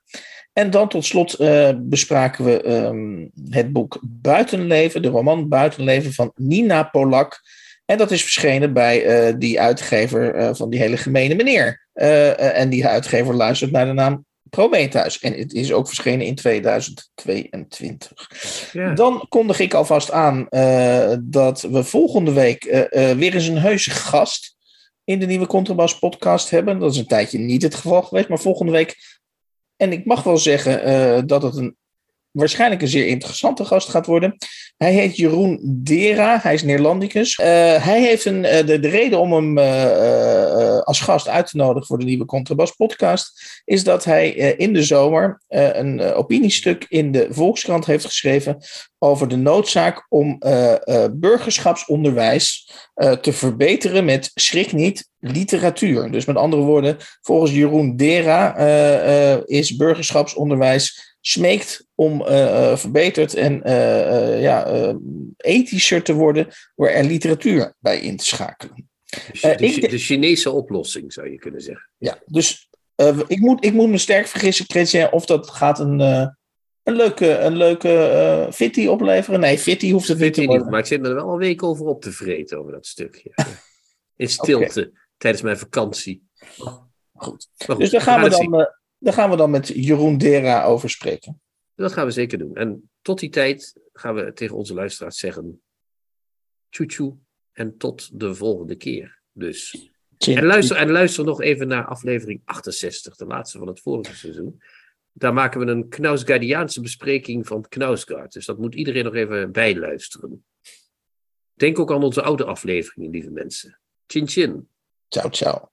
En dan tot slot bespraken we um, het boek Buitenleven, de roman Buitenleven van Nina Polak. En dat is verschenen bij uh, die uitgever uh, van die hele gemene meneer. en die uitgever luistert naar de naam Prometheus. En het is ook verschenen in 2022. Ja. Dan kondig ik alvast aan dat we volgende week weer eens een heuse gast in de nieuwe Contrabas podcast hebben. Dat is een tijdje niet het geval geweest, maar volgende week en ik mag wel zeggen dat het een, waarschijnlijk een zeer interessante gast gaat worden. Hij heet Jeroen Dera, hij is Neerlandicus. Uh, hij heeft een, uh, de, de, reden om hem als gast uit te nodigen voor de nieuwe Contrabas podcast, is dat hij in de zomer een opiniestuk in de Volkskrant heeft geschreven over de noodzaak om burgerschapsonderwijs te verbeteren met schrik niet literatuur. Dus met andere woorden, volgens Jeroen Dera is burgerschapsonderwijs smeekt om uh, verbeterd en ja, ethischer te worden door er literatuur bij in te schakelen. De, de, de, Chinese oplossing zou je kunnen zeggen. Ja, dus ik, moet, ik moet me sterk vergissen, Chrétien, of dat gaat een, een leuke, een leuke fitty opleveren. Nee, fitty hoeft het niet te worden. Maar ik zit er wel een week over op te vreten over dat stukje. *laughs* In stilte. Okay tijdens mijn vakantie. Goed. goed dus daar gaan, we, dan, uh, daar gaan we dan met Jeroen Dera over spreken. Dat gaan we zeker doen. En tot die tijd gaan we tegen onze luisteraars zeggen: tjoe en tot de volgende keer. Dus. En luister, en luister nog even naar aflevering 68, de laatste van het vorige seizoen. Daar maken we een Knausgaardiaanse bespreking van Knausgaard. Dus dat moet iedereen nog even bijluisteren. Denk ook aan onze oude afleveringen, lieve mensen. Chin chin. Ciao, ciao.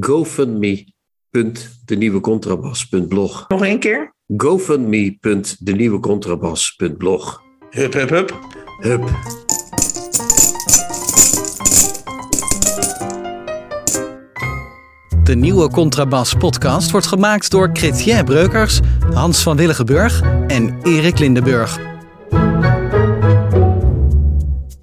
gofundme.denieuwecontrabas.blog. Nog één keer? gofundme.denieuwecontrabas.blog. Hup, hup, hup. Hup. De nieuwe Contrabas podcast wordt gemaakt door Chrétien Breukers, Hans van Willigenburg en Erik Lindenburg.